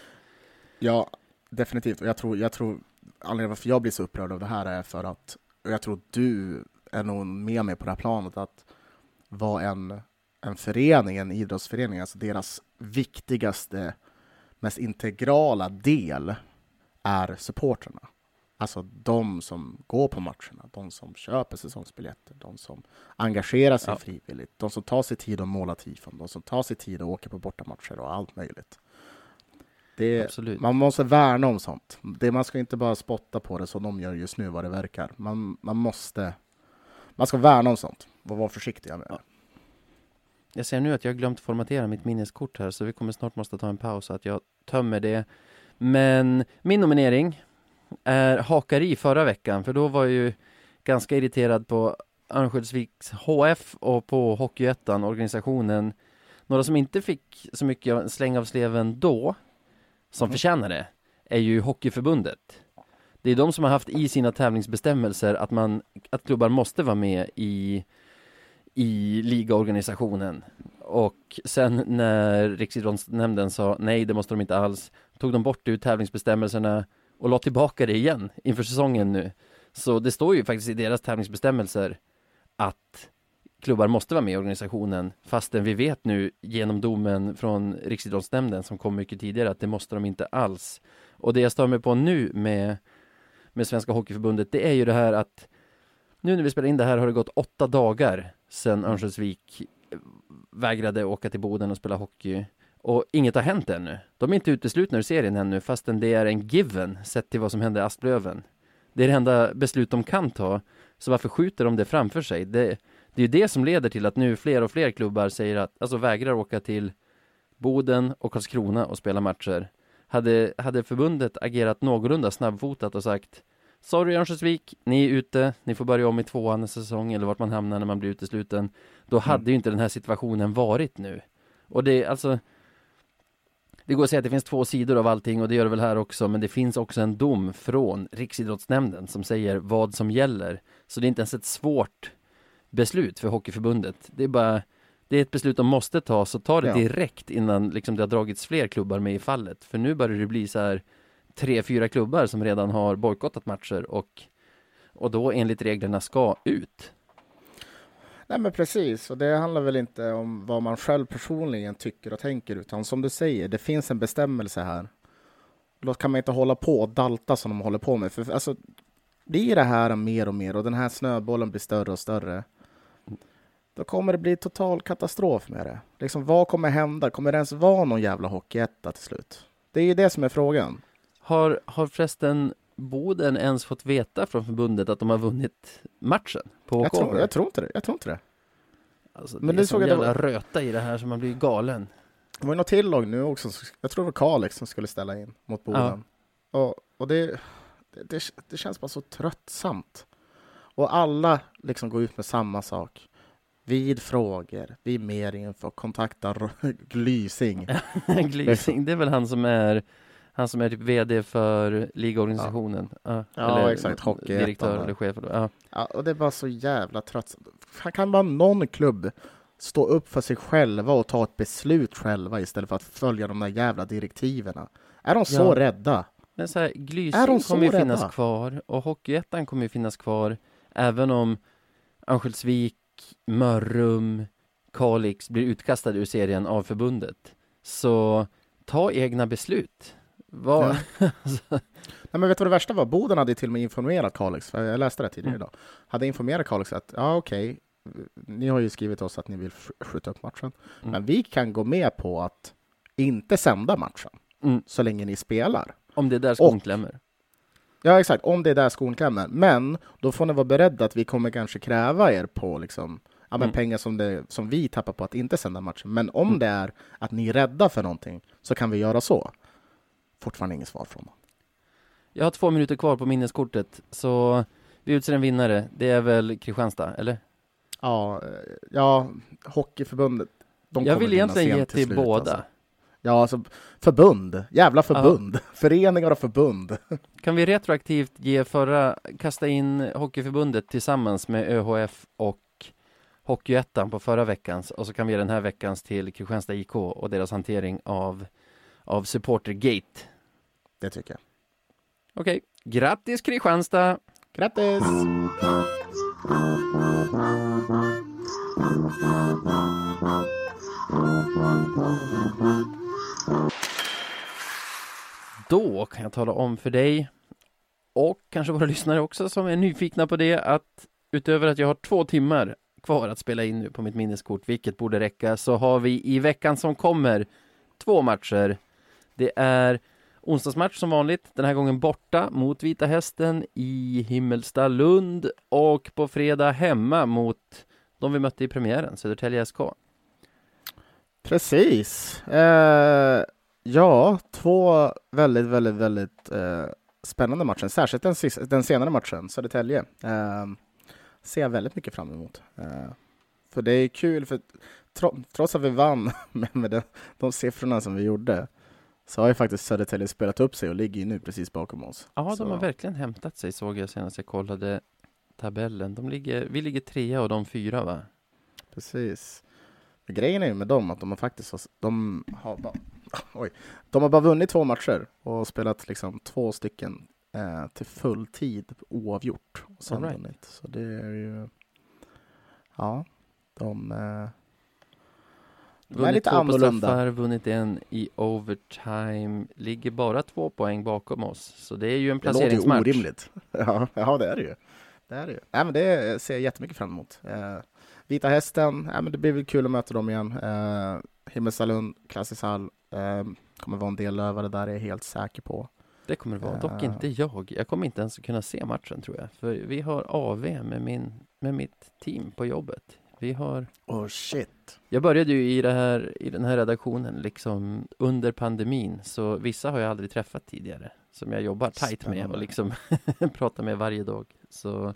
Ja, definitivt. Och jag tror, jag tror anledningen varför jag blir så upprörd av det här är för att, och jag tror du är nog med mig på det här planet, att vad en, en förening, en idrottsförening, alltså deras viktigaste, mest integrala del är supporterna. Alltså de som går på matcherna, de som köper säsongsbiljetter, de som engagerar sig Ja. frivilligt, de som tar sig tid att måla tifon, de som tar sig tid att åka på bortamatcher och allt möjligt. Det, man måste värna om sånt. Det, man ska inte bara spotta på det som de gör just nu, vad det verkar. Man, man måste... Man ska värna om sånt och vara försiktiga med det. Ja. Jag ser nu att jag glömt formatera mitt minneskort här så vi kommer snart måste ta en paus så att jag tömmer det. Men min nominering är hakari förra veckan för då var jag ju ganska irriterad på Örnsköldsviks HF och på Hockeyettan, organisationen. Några som inte fick så mycket släng av sleven då, som Mhm. förtjänar det, är ju Hockeyförbundet. Det är de som har haft i sina tävlingsbestämmelser att man, att klubbar måste vara med i i ligaorganisationen. Och sen när Riksidrottsnämnden sa nej, det måste de inte alls, tog de bort det ur tävlingsbestämmelserna och la tillbaka det igen inför säsongen nu. Så det står ju faktiskt i deras tävlingsbestämmelser att klubbar måste vara med i organisationen fastän vi vet nu genom domen från Riksidrottsnämnden som kom mycket tidigare att det måste de inte alls. Och det jag stör mig på nu med, med Svenska Hockeyförbundet det är ju det här att nu när vi spelar in det här har det gått åtta dagar sedan Örnsköldsvik vägrade åka till Boden och spela hockey och inget har hänt ännu. De är inte uteslutna ur serien ännu fastän det är en given sett till vad som hände i Asplöven. Det är det enda beslut de kan ta, så varför skjuter de det framför sig? Det, det är ju det som leder till att nu fler och fler klubbar säger att, alltså vägrar åka till Boden och Karlskrona och spela matcher. Hade, hade förbundet agerat någorlunda snabbfotat och sagt Sorry Örnsköldsvik, ni är ute, ni får börja om i tvåan säsong eller vart man hamnar när man blir utesluten. Då hade ju inte den här situationen varit nu. Och det, alltså Det går att säga att det finns två sidor av allting och det gör det väl här också, men det finns också en dom från Riksidrottsnämnden som säger vad som gäller. Så det är inte ens ett svårt beslut för Hockeyförbundet. Det är bara det är ett beslut de måste ta, så ta det Ja. direkt innan liksom, det har dragits fler klubbar med i fallet. För nu börjar det bli så här tre, fyra klubbar som redan har bojkottat matcher och, och då enligt reglerna ska ut. Nej men precis, och det handlar väl inte om vad man själv personligen tycker och tänker, utan som du säger, det finns en bestämmelse här. Då kan man inte hålla på och dalta som de håller på med. För alltså, blir det här mer och mer och den här snöbollen blir större och större, då kommer det bli total katastrof med det. Liksom, vad kommer hända? Kommer det ens vara någon jävla hockeyetta till slut? Det är ju det som är frågan. Har, har förresten Boden ens fått veta från förbundet att de har vunnit matchen på Jag tror, jag tror inte det. Jag tror inte det. Alltså, Men det det är såg sån jag det jävla röta i det här så man blir galen. Det var ju något till lag nu också. Jag tror det var Kalix som skulle ställa in mot Boden. Och, och det, det, det, det känns bara så tröttsamt. Och alla liksom går ut med samma sak. Vid frågor, vid mer info, kontakta Glysing. Glysing, det är väl han som är han som är typ VD för ligaorganisationen. Ja, Ja, exakt. Hockeyettan Direktör där. eller chef. Ja. Ja, och det är bara så jävla. Fan, Kan bara någon klubb stå upp för sig själva och ta ett beslut själva istället för att följa de där jävla direktiven? Är de så Ja. rädda? Men så här, Är de Glysing så kommer ju rädda? finnas kvar och Hockeyettan kommer ju finnas kvar även om Örnsköldsvik, Mörrum, Kalix blir utkastade ur serien av förbundet. Så ta egna beslut. Vad... Nej, men vet du vad det värsta var? Boden hade till och med informerat Kalix, för jag läste det tidigare Mm. idag, hade informerat Kalix att ja okej, ni har ju skrivit oss att ni vill sk- skjuta upp matchen, Mm. men vi kan gå med på att inte sända matchen Mm. så länge ni spelar. Om det är där skon klämmer. Ja, exakt. Om det är där skon klämmer. Men då får ni vara beredda att vi kommer kanske kräva er på liksom, ja, men Mm. pengar som, det, som vi tappar på att inte sända matchen. Men om Mm. det är att ni är rädda för någonting så kan vi göra så. Fortfarande inget svar från dem. Jag har två minuter kvar på minneskortet, så vi utser en vinnare. Det är väl Kristianstad, eller? Ja, eh, ja Hockeyförbundet. de jag vill egentligen ge till slut, båda. Alltså. Ja, alltså förbund. Jävla förbund. Föreningar och förbund. Kan vi retroaktivt ge förra, kasta in Hockeyförbundet tillsammans med ÖHF och Hockeyettan på förra veckans och så kan vi ge den här veckans till Kristianstad IK och deras hantering av, av Supportergate. Det tycker jag. Okej, grattis Kristianstad! Grattis! Då kan jag tala om för dig och kanske våra lyssnare också som är nyfikna på det att utöver att jag har två timmar kvar att spela in nu på mitt minneskort, vilket borde räcka, så har vi i veckan som kommer två matcher. Det är onsdagsmatch som vanligt, den här gången borta mot Vita Hästen i Himmelstalund Lund och på fredag hemma mot de vi mötte i premiären, Södertälje SK. Precis. Eh, ja, två väldigt, väldigt, väldigt eh, spännande matcher. Särskilt den, den senare matchen, Södertälje. Eh, ser jag väldigt mycket fram emot. Eh, för det är kul, för tro, trots att vi vann med, med de, de siffrorna som vi gjorde så har ju faktiskt Södertälje spelat upp sig och ligger ju nu precis bakom oss. Ja, Så- de har verkligen hämtat sig såg jag senast jag kollade tabellen. De ligger, vi ligger trea och de fyra va? Precis. Grejen är ju med dem att de har faktiskt de har bara, oj, de har bara vunnit två matcher och spelat liksom två stycken eh, till full tid oavgjort. Och sen right. vunnit. Så det är ju, ja, de, eh, Vunnit lite två på straffar, vunnit en i overtime, ligger bara två poäng bakom oss. Så det är ju en Det låter ju placeringsmatch. orimligt. Ja, ja, det är det ju. Det är det ju. Nej, men det ser jag jättemycket fram emot. Eh, Vita Hästen, ja, men det blir väl kul att möta dem igen. Eh, Himmelstalund, klassisk hall. Eh, kommer vara en del lövare där, är jag helt säker på. Det kommer det vara, dock Eh. inte jag. Jag kommer inte ens kunna se matchen tror jag. För vi har AV med, min, med mitt team på jobbet. Vi har Oh shit. Jag började ju i, det här, i den här redaktionen liksom under pandemin, så vissa har jag aldrig träffat tidigare, som jag jobbar tajt med och liksom pratar med varje dag. Så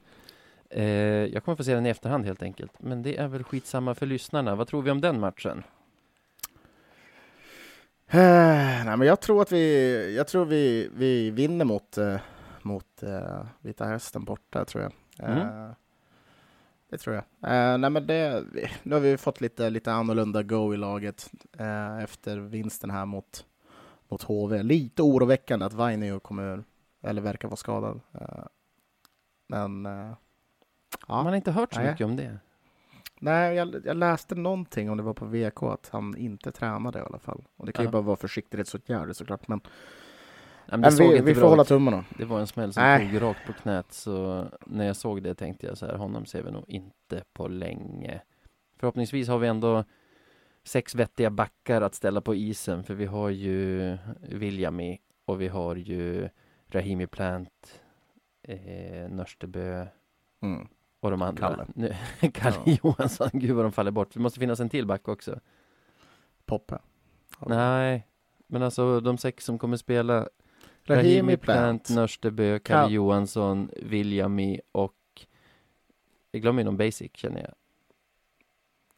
eh, jag kommer få se den i efterhand helt enkelt. Men det är väl skitsamma för lyssnarna. Vad tror vi om den matchen? Eh, nej, men jag tror att vi, jag tror vi, vi vinner mot, eh, mot eh, Vita Hästen borta, tror jag. Eh, Mm. Det tror jag. Eh, nej, men det, nu har vi fått lite, lite annorlunda go i laget eh, efter vinsten här mot, mot HV. Lite oroväckande att Vainio kommer, eller verkar vara skadad. Eh, men eh, ja. Man har inte hört så Nej. mycket om det. Nej, jag, jag läste någonting om det var på VK att han inte tränade i alla fall. Och det kan ju Ja. bara vara försiktighetsåtgärder såklart. Men, Nej, men vi, vi får hålla tummarna. Det var en smäll som Nej. tog rakt på knät, så när jag såg det tänkte jag så här, honom ser vi nog inte på länge. Förhoppningsvis har vi ändå sex vettiga backar att ställa på isen, för vi har ju Viljami och vi har ju Rahimi Plant, eh, Nörstebö Mm. och de andra. Kalle. Nu, Kalle Johansson, gud vad de faller bort. Det måste finnas en till back också. Poppe. Nej, men alltså de sex som kommer spela Rahimi Plant. Nörstebö, Kalle Ka- Johansson, Viljami och jag glömmer någon basic känner jag.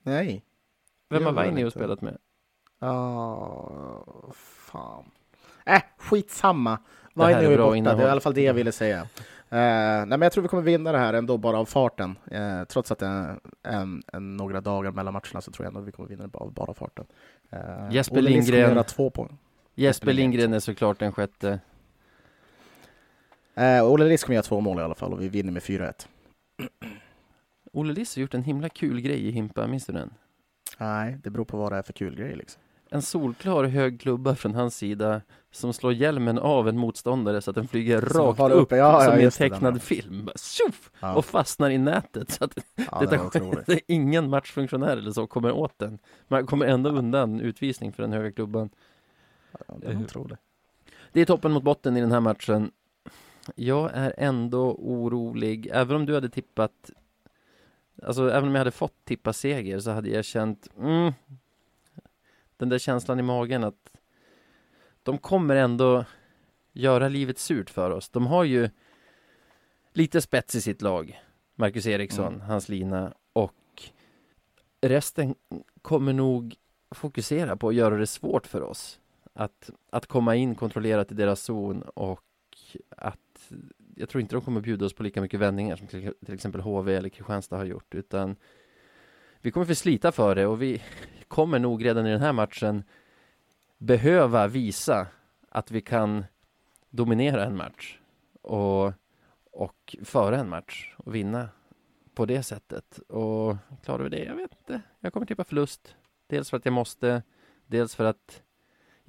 Nej. Vem har Vainio inte. spelat med? Ja, fan. Äh, skitsamma. Är Vainio är bra borta. innehåll. Det är i alla fall det jag ville säga. Eh, nej, men jag tror vi kommer vinna det här ändå bara av farten. Eh, trots att det är en, en, några dagar mellan matcherna så tror jag ändå vi kommer vinna det bara av bara farten. Eh, Jesper Lindgren. två poäng. Jesper Lindgren är såklart den sjätte. Eh, Olle Liss kommer göra två mål i alla fall och vi vinner med 4-1. Olle Liss har gjort en himla kul grej i Himpa, minns du den? Nej, det beror på vad det är för kul grej liksom. En solklar hög klubba från hans sida som slår hjälmen av en motståndare så att den flyger Som rakt upp uppe, ja, ja, som i en det, den tecknad där. film. Tjoff! Ja, Och fastnar i nätet så att ja det det det är ingen matchfunktionär eller så kommer åt den. Man kommer ändå undan utvisning för den höga klubban. Ja, det var otroligt. Det är toppen mot botten i den här matchen. Jag är ändå orolig, även om du hade tippat Alltså även om jag hade fått tippa seger så hade jag känt mm, Den där känslan i magen att De kommer ändå göra livet surt för oss. De har ju lite spets i sitt lag. Marcus Eriksson, Mm. hans lina och resten kommer nog fokusera på att göra det svårt för oss. Att, att komma in kontrollerat i deras zon och att jag tror inte de kommer bjuda oss på lika mycket vändningar som till, till exempel HV eller Kristianstad har gjort utan vi kommer få slita för det och vi kommer nog redan i den här matchen behöva visa att vi kan dominera en match och, och föra en match och vinna på det sättet. Och klarar vi det? Jag vet inte. Jag kommer tippa förlust. Dels för att jag måste, dels för att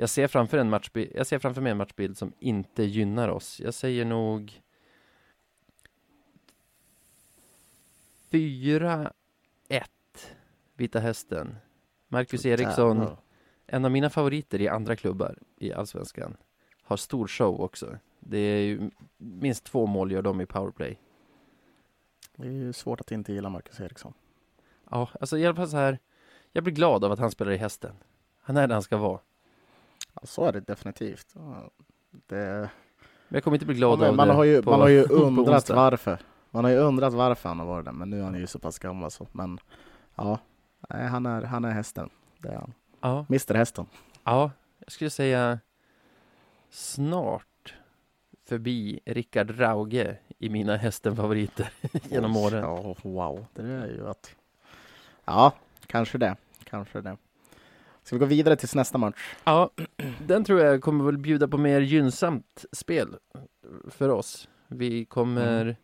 jag ser framför, en matchbild, jag ser framför mig en matchbild som inte gynnar oss. Jag säger nog 4-1 Vita Hästen. Marcus Eriksson, en av mina favoriter i andra klubbar i Allsvenskan, har stor show också. Det är ju minst två mål gör de i powerplay. Det är ju svårt att inte gilla Marcus Eriksson. Ja, alltså i alla fall så här. Jag blir glad av att han spelar i hästen. Han är där han ska vara. Så är det definitivt. Det... Men jag kommer inte bli glad Ja, av man, det har ju, på- man har ju undrat varför. Man har ju undrat varför han har varit där, men nu är han ju så pass gammal så. Men ja, han är, han är hästen. Det är han. Ja, Mr Hästen. ja, jag skulle säga snart förbi Rickard Rauge i mina hästenfavoriter genom åren. Ja, wow. Det är ju att... Ja, kanske det. Kanske det. Ska vi gå vidare till nästa match? Ja, den tror jag kommer väl bjuda på mer gynnsamt spel för oss. Vi kommer, Mm.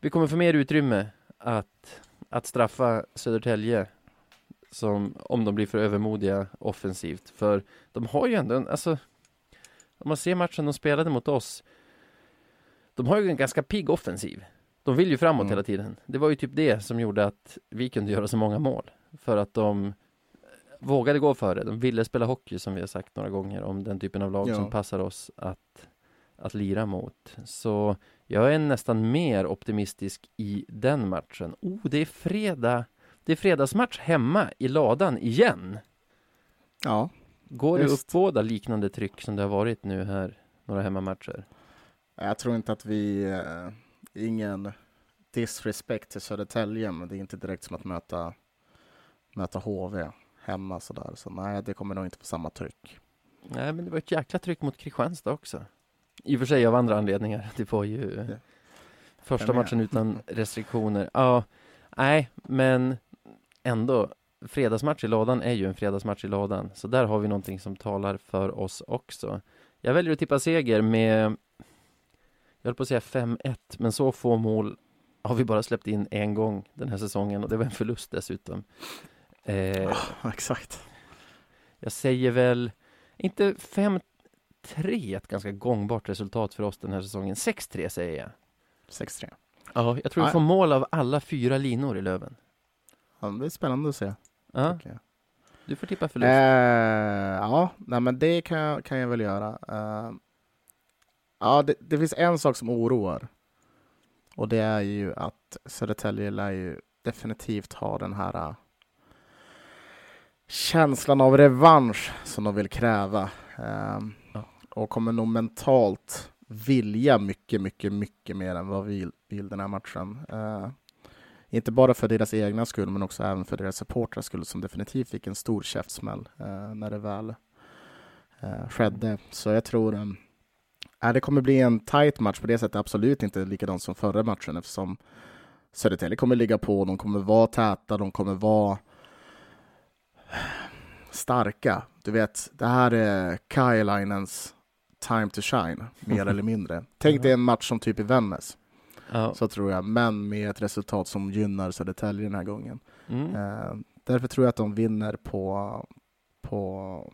vi kommer få mer utrymme att, att straffa Södertälje som, om de blir för övermodiga offensivt. För de har ju ändå, en- alltså, om man ser matchen de spelade mot oss, de har ju en ganska pigg offensiv. De vill ju framåt Mm. hela tiden. Det var ju typ det som gjorde att vi kunde göra så många mål. För att de vågade gå för det. De ville spela hockey som vi har sagt några gånger om den typen av lag Ja. som passar oss att, att lira mot. Så jag är nästan mer optimistisk i den matchen. Oh, det är fredag. Det är fredagsmatch hemma i ladan igen. Ja, Går det Visst. uppbåda liknande tryck som det har varit nu här, några hemmamatcher? jag tror inte att vi... Eh, ingen disrespect till Södertälje, men det är inte direkt som att möta, möta HV hemma sådär. Så nej, det kommer nog inte få samma tryck. Nej, men det var ett jäkla tryck mot Kristianstad också. I och för sig av andra anledningar. Det var ju Ja. första matchen utan restriktioner. Ja, nej, men ändå. Fredagsmatch i ladan är ju en fredagsmatch i ladan. Så där har vi någonting som talar för oss också. Jag väljer att tippa seger med, jag höll på att säga 5-1, men så få mål har vi bara släppt in en gång den här säsongen och det var en förlust dessutom. Eh, Exakt. jag säger väl inte 5-3, ett ganska gångbart resultat för oss den här säsongen. 6-3 säger jag. 6-3. Ja, jag tror vi får mål av alla fyra linor i Löven. Ja, det blir spännande att se. Ja, du får tippa förlust. Eh, ja, nej, men det kan jag, kan jag väl göra. Eh, ja, det, det finns en sak som oroar. Och det är ju att Södertälje lär ju definitivt ha den här känslan av revansch som de vill kräva. Ja. Och kommer nog mentalt vilja mycket, mycket, mycket mer än vad vi vill, vill den här matchen. Eh, inte bara för deras egna skull, men också även för deras supportrars skull, som definitivt fick en stor käftsmäll eh, när det väl eh, skedde. Så jag tror um, äh, det kommer bli en tight match på det sättet, absolut inte likadant som förra matchen, eftersom Södertälje kommer ligga på, de kommer vara täta, de kommer vara starka. Du vet, det här är Kajalainens time to shine, mer eller mindre. Tänk dig en match som typ i Vännäs. Ja. Så tror jag, men med ett resultat som gynnar Södertälje den här gången. Mm. Eh, därför tror jag att de vinner på på...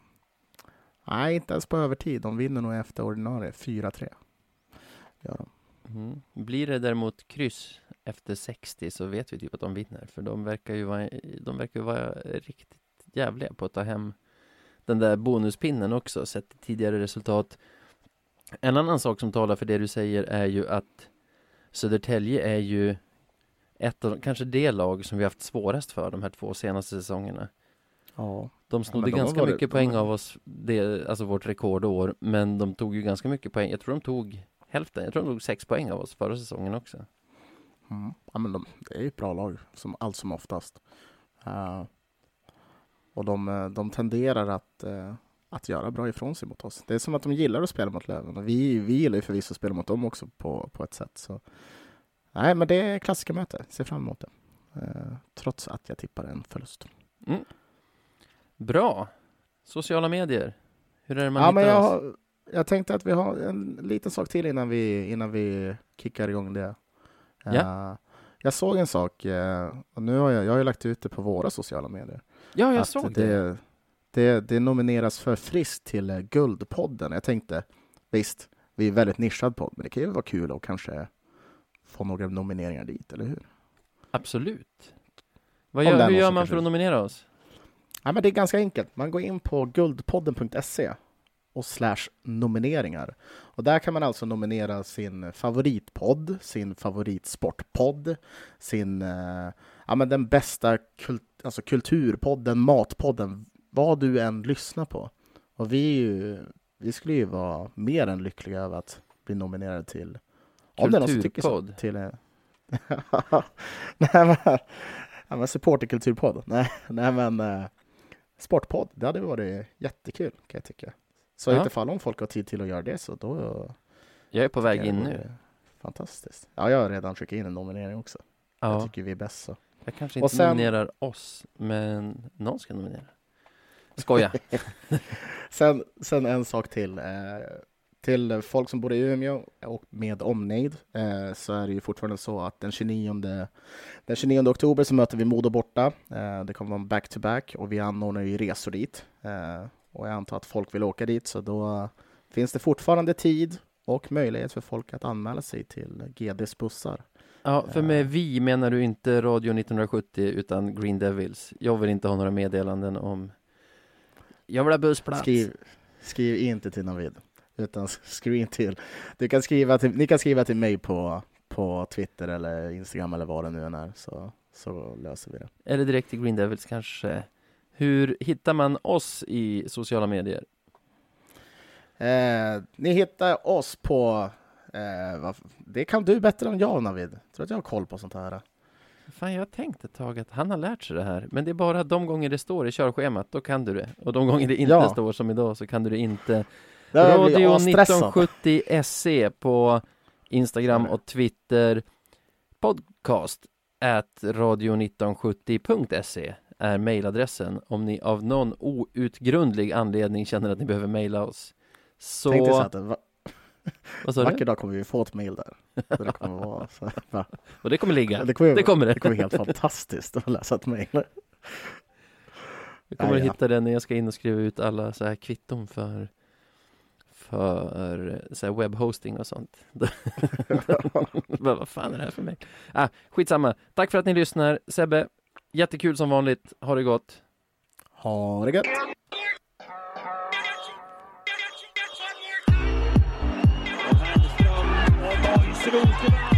Nej, inte ens på övertid. De vinner nog efter ordinarie 4-3. Gör de. Mm. Blir det däremot kryss efter 60 så vet vi typ att de vinner. För de verkar ju vara, de verkar ju vara riktigt jävliga på att ta hem den där bonuspinnen också, sett tidigare resultat. En annan sak som talar för det du säger är ju att Södertälje är ju ett av, kanske det lag som vi haft svårast för de här två senaste säsongerna. Ja. De snodde Ja, de ganska varit- mycket de poäng har- av oss, det, alltså vårt rekordår, men de tog ju ganska mycket poäng. Jag tror de tog hälften, jag tror de tog sex poäng av oss förra säsongen också. Mm. ja men de, det är ju ett bra lag, som allt som oftast. Eh, och de, eh, de tenderar att, eh, att göra bra ifrån sig mot oss. Det är som att de gillar att spela mot Löven. Och vi, vi gillar ju förvisso att spela mot dem också på, på ett sätt. Så. Nej, men det är klassiska möte. Ser fram emot det. Eh, trots att jag tippar en förlust. Mm. Bra! Sociala medier, hur är det man ja, hittar men jag, oss? har, jag tänkte att vi har en liten sak till innan vi, innan vi kickar igång det. Ja. Jag såg en sak, eh, och nu har jag, jag har lagt ut det på våra sociala medier. Ja, jag att såg det. det. Det, det nomineras för friskt till eh, Guldpodden. Jag tänkte, visst, vi är väldigt nischad podd, men det kan ju vara kul att kanske få några nomineringar dit, eller hur? Absolut. Vad Om gör, hur gör man kanske- för att nominera oss? Ja, men det är ganska enkelt. Man går in på guldpodden.se och slash nomineringar. Och där kan man alltså nominera sin favoritpodd, sin favoritsportpodd, sin, eh, ja men den bästa kult, alltså kulturpodden, matpodden, vad du än lyssnar på. Och vi, ju, vi skulle ju vara mer än lyckliga över att bli nominerade till om det är någon som tycker så. Till, eh, nej men, ja, men supporterkulturpodd. Nej, nej men eh, sportpodd. Det hade varit jättekul kan jag tycka. Så Ja. inte fall om folk har tid till att göra det så då Jag är på väg jag in nu. Fantastiskt. Ja, jag har redan skickat in en nominering också. Jag Ja, tycker vi är bäst så. Jag kanske Och inte sen- nominerar oss, men någon ska nominera. Skoja. Sen, sen en sak till. Eh, till folk som bor i Umeå och med omnejd eh, så är det ju fortfarande så att den 29, den 29 oktober så möter vi Modo borta. Eh, det kommer vara en back-to-back och vi anordnar ju resor dit. Och jag antar att folk vill åka dit så då finns det fortfarande tid och möjlighet för folk att anmäla sig till GDs bussar. Ja, för med vi menar du inte Radio 1970 utan Green Devils. Jag vill inte ha några meddelanden om Jag vill ha bussplats. Skriv, skriv inte till Navid, utan skriv in till... Du kan skriva till ni kan skriva till mig på, på Twitter eller Instagram eller vad det nu än är, så, så löser vi det. Eller direkt till Green Devils kanske. Hur hittar man oss i sociala medier? Eh, ni hittar oss på... Eh, det kan du bättre än jag, Navid. Jag tror att jag har koll på sånt här. Fan, jag har tänkt ett tag att han har lärt sig det här. Men det är bara de gånger det står i körschemat, då kan du det. Och de gånger det inte Ja. står som idag så kan du det inte. Där jag Radio asstressad. 1970 SE på Instagram och Twitter. Podcast at radio1970.se är mejladressen om ni av någon outgrundlig anledning känner att ni behöver mejla oss. Så, Tänk dig så att en va- vad sa vacker du? dag kommer vi få ett mejl där. Så det kommer vara så, va? Och det kommer ligga. det kommer, Det kommer det. det kommer helt fantastiskt att läsa ett mejl. Vi kommer Ja, ja. hitta den när jag ska in och skriva ut alla så här kvitton för för så här webbhosting och sånt. Bara, Vad fan är det här för mig? Ah, skitsamma. Tack för att ni lyssnar. Sebbe, jättekul som vanligt. Ha det gott. Ha det gött! Será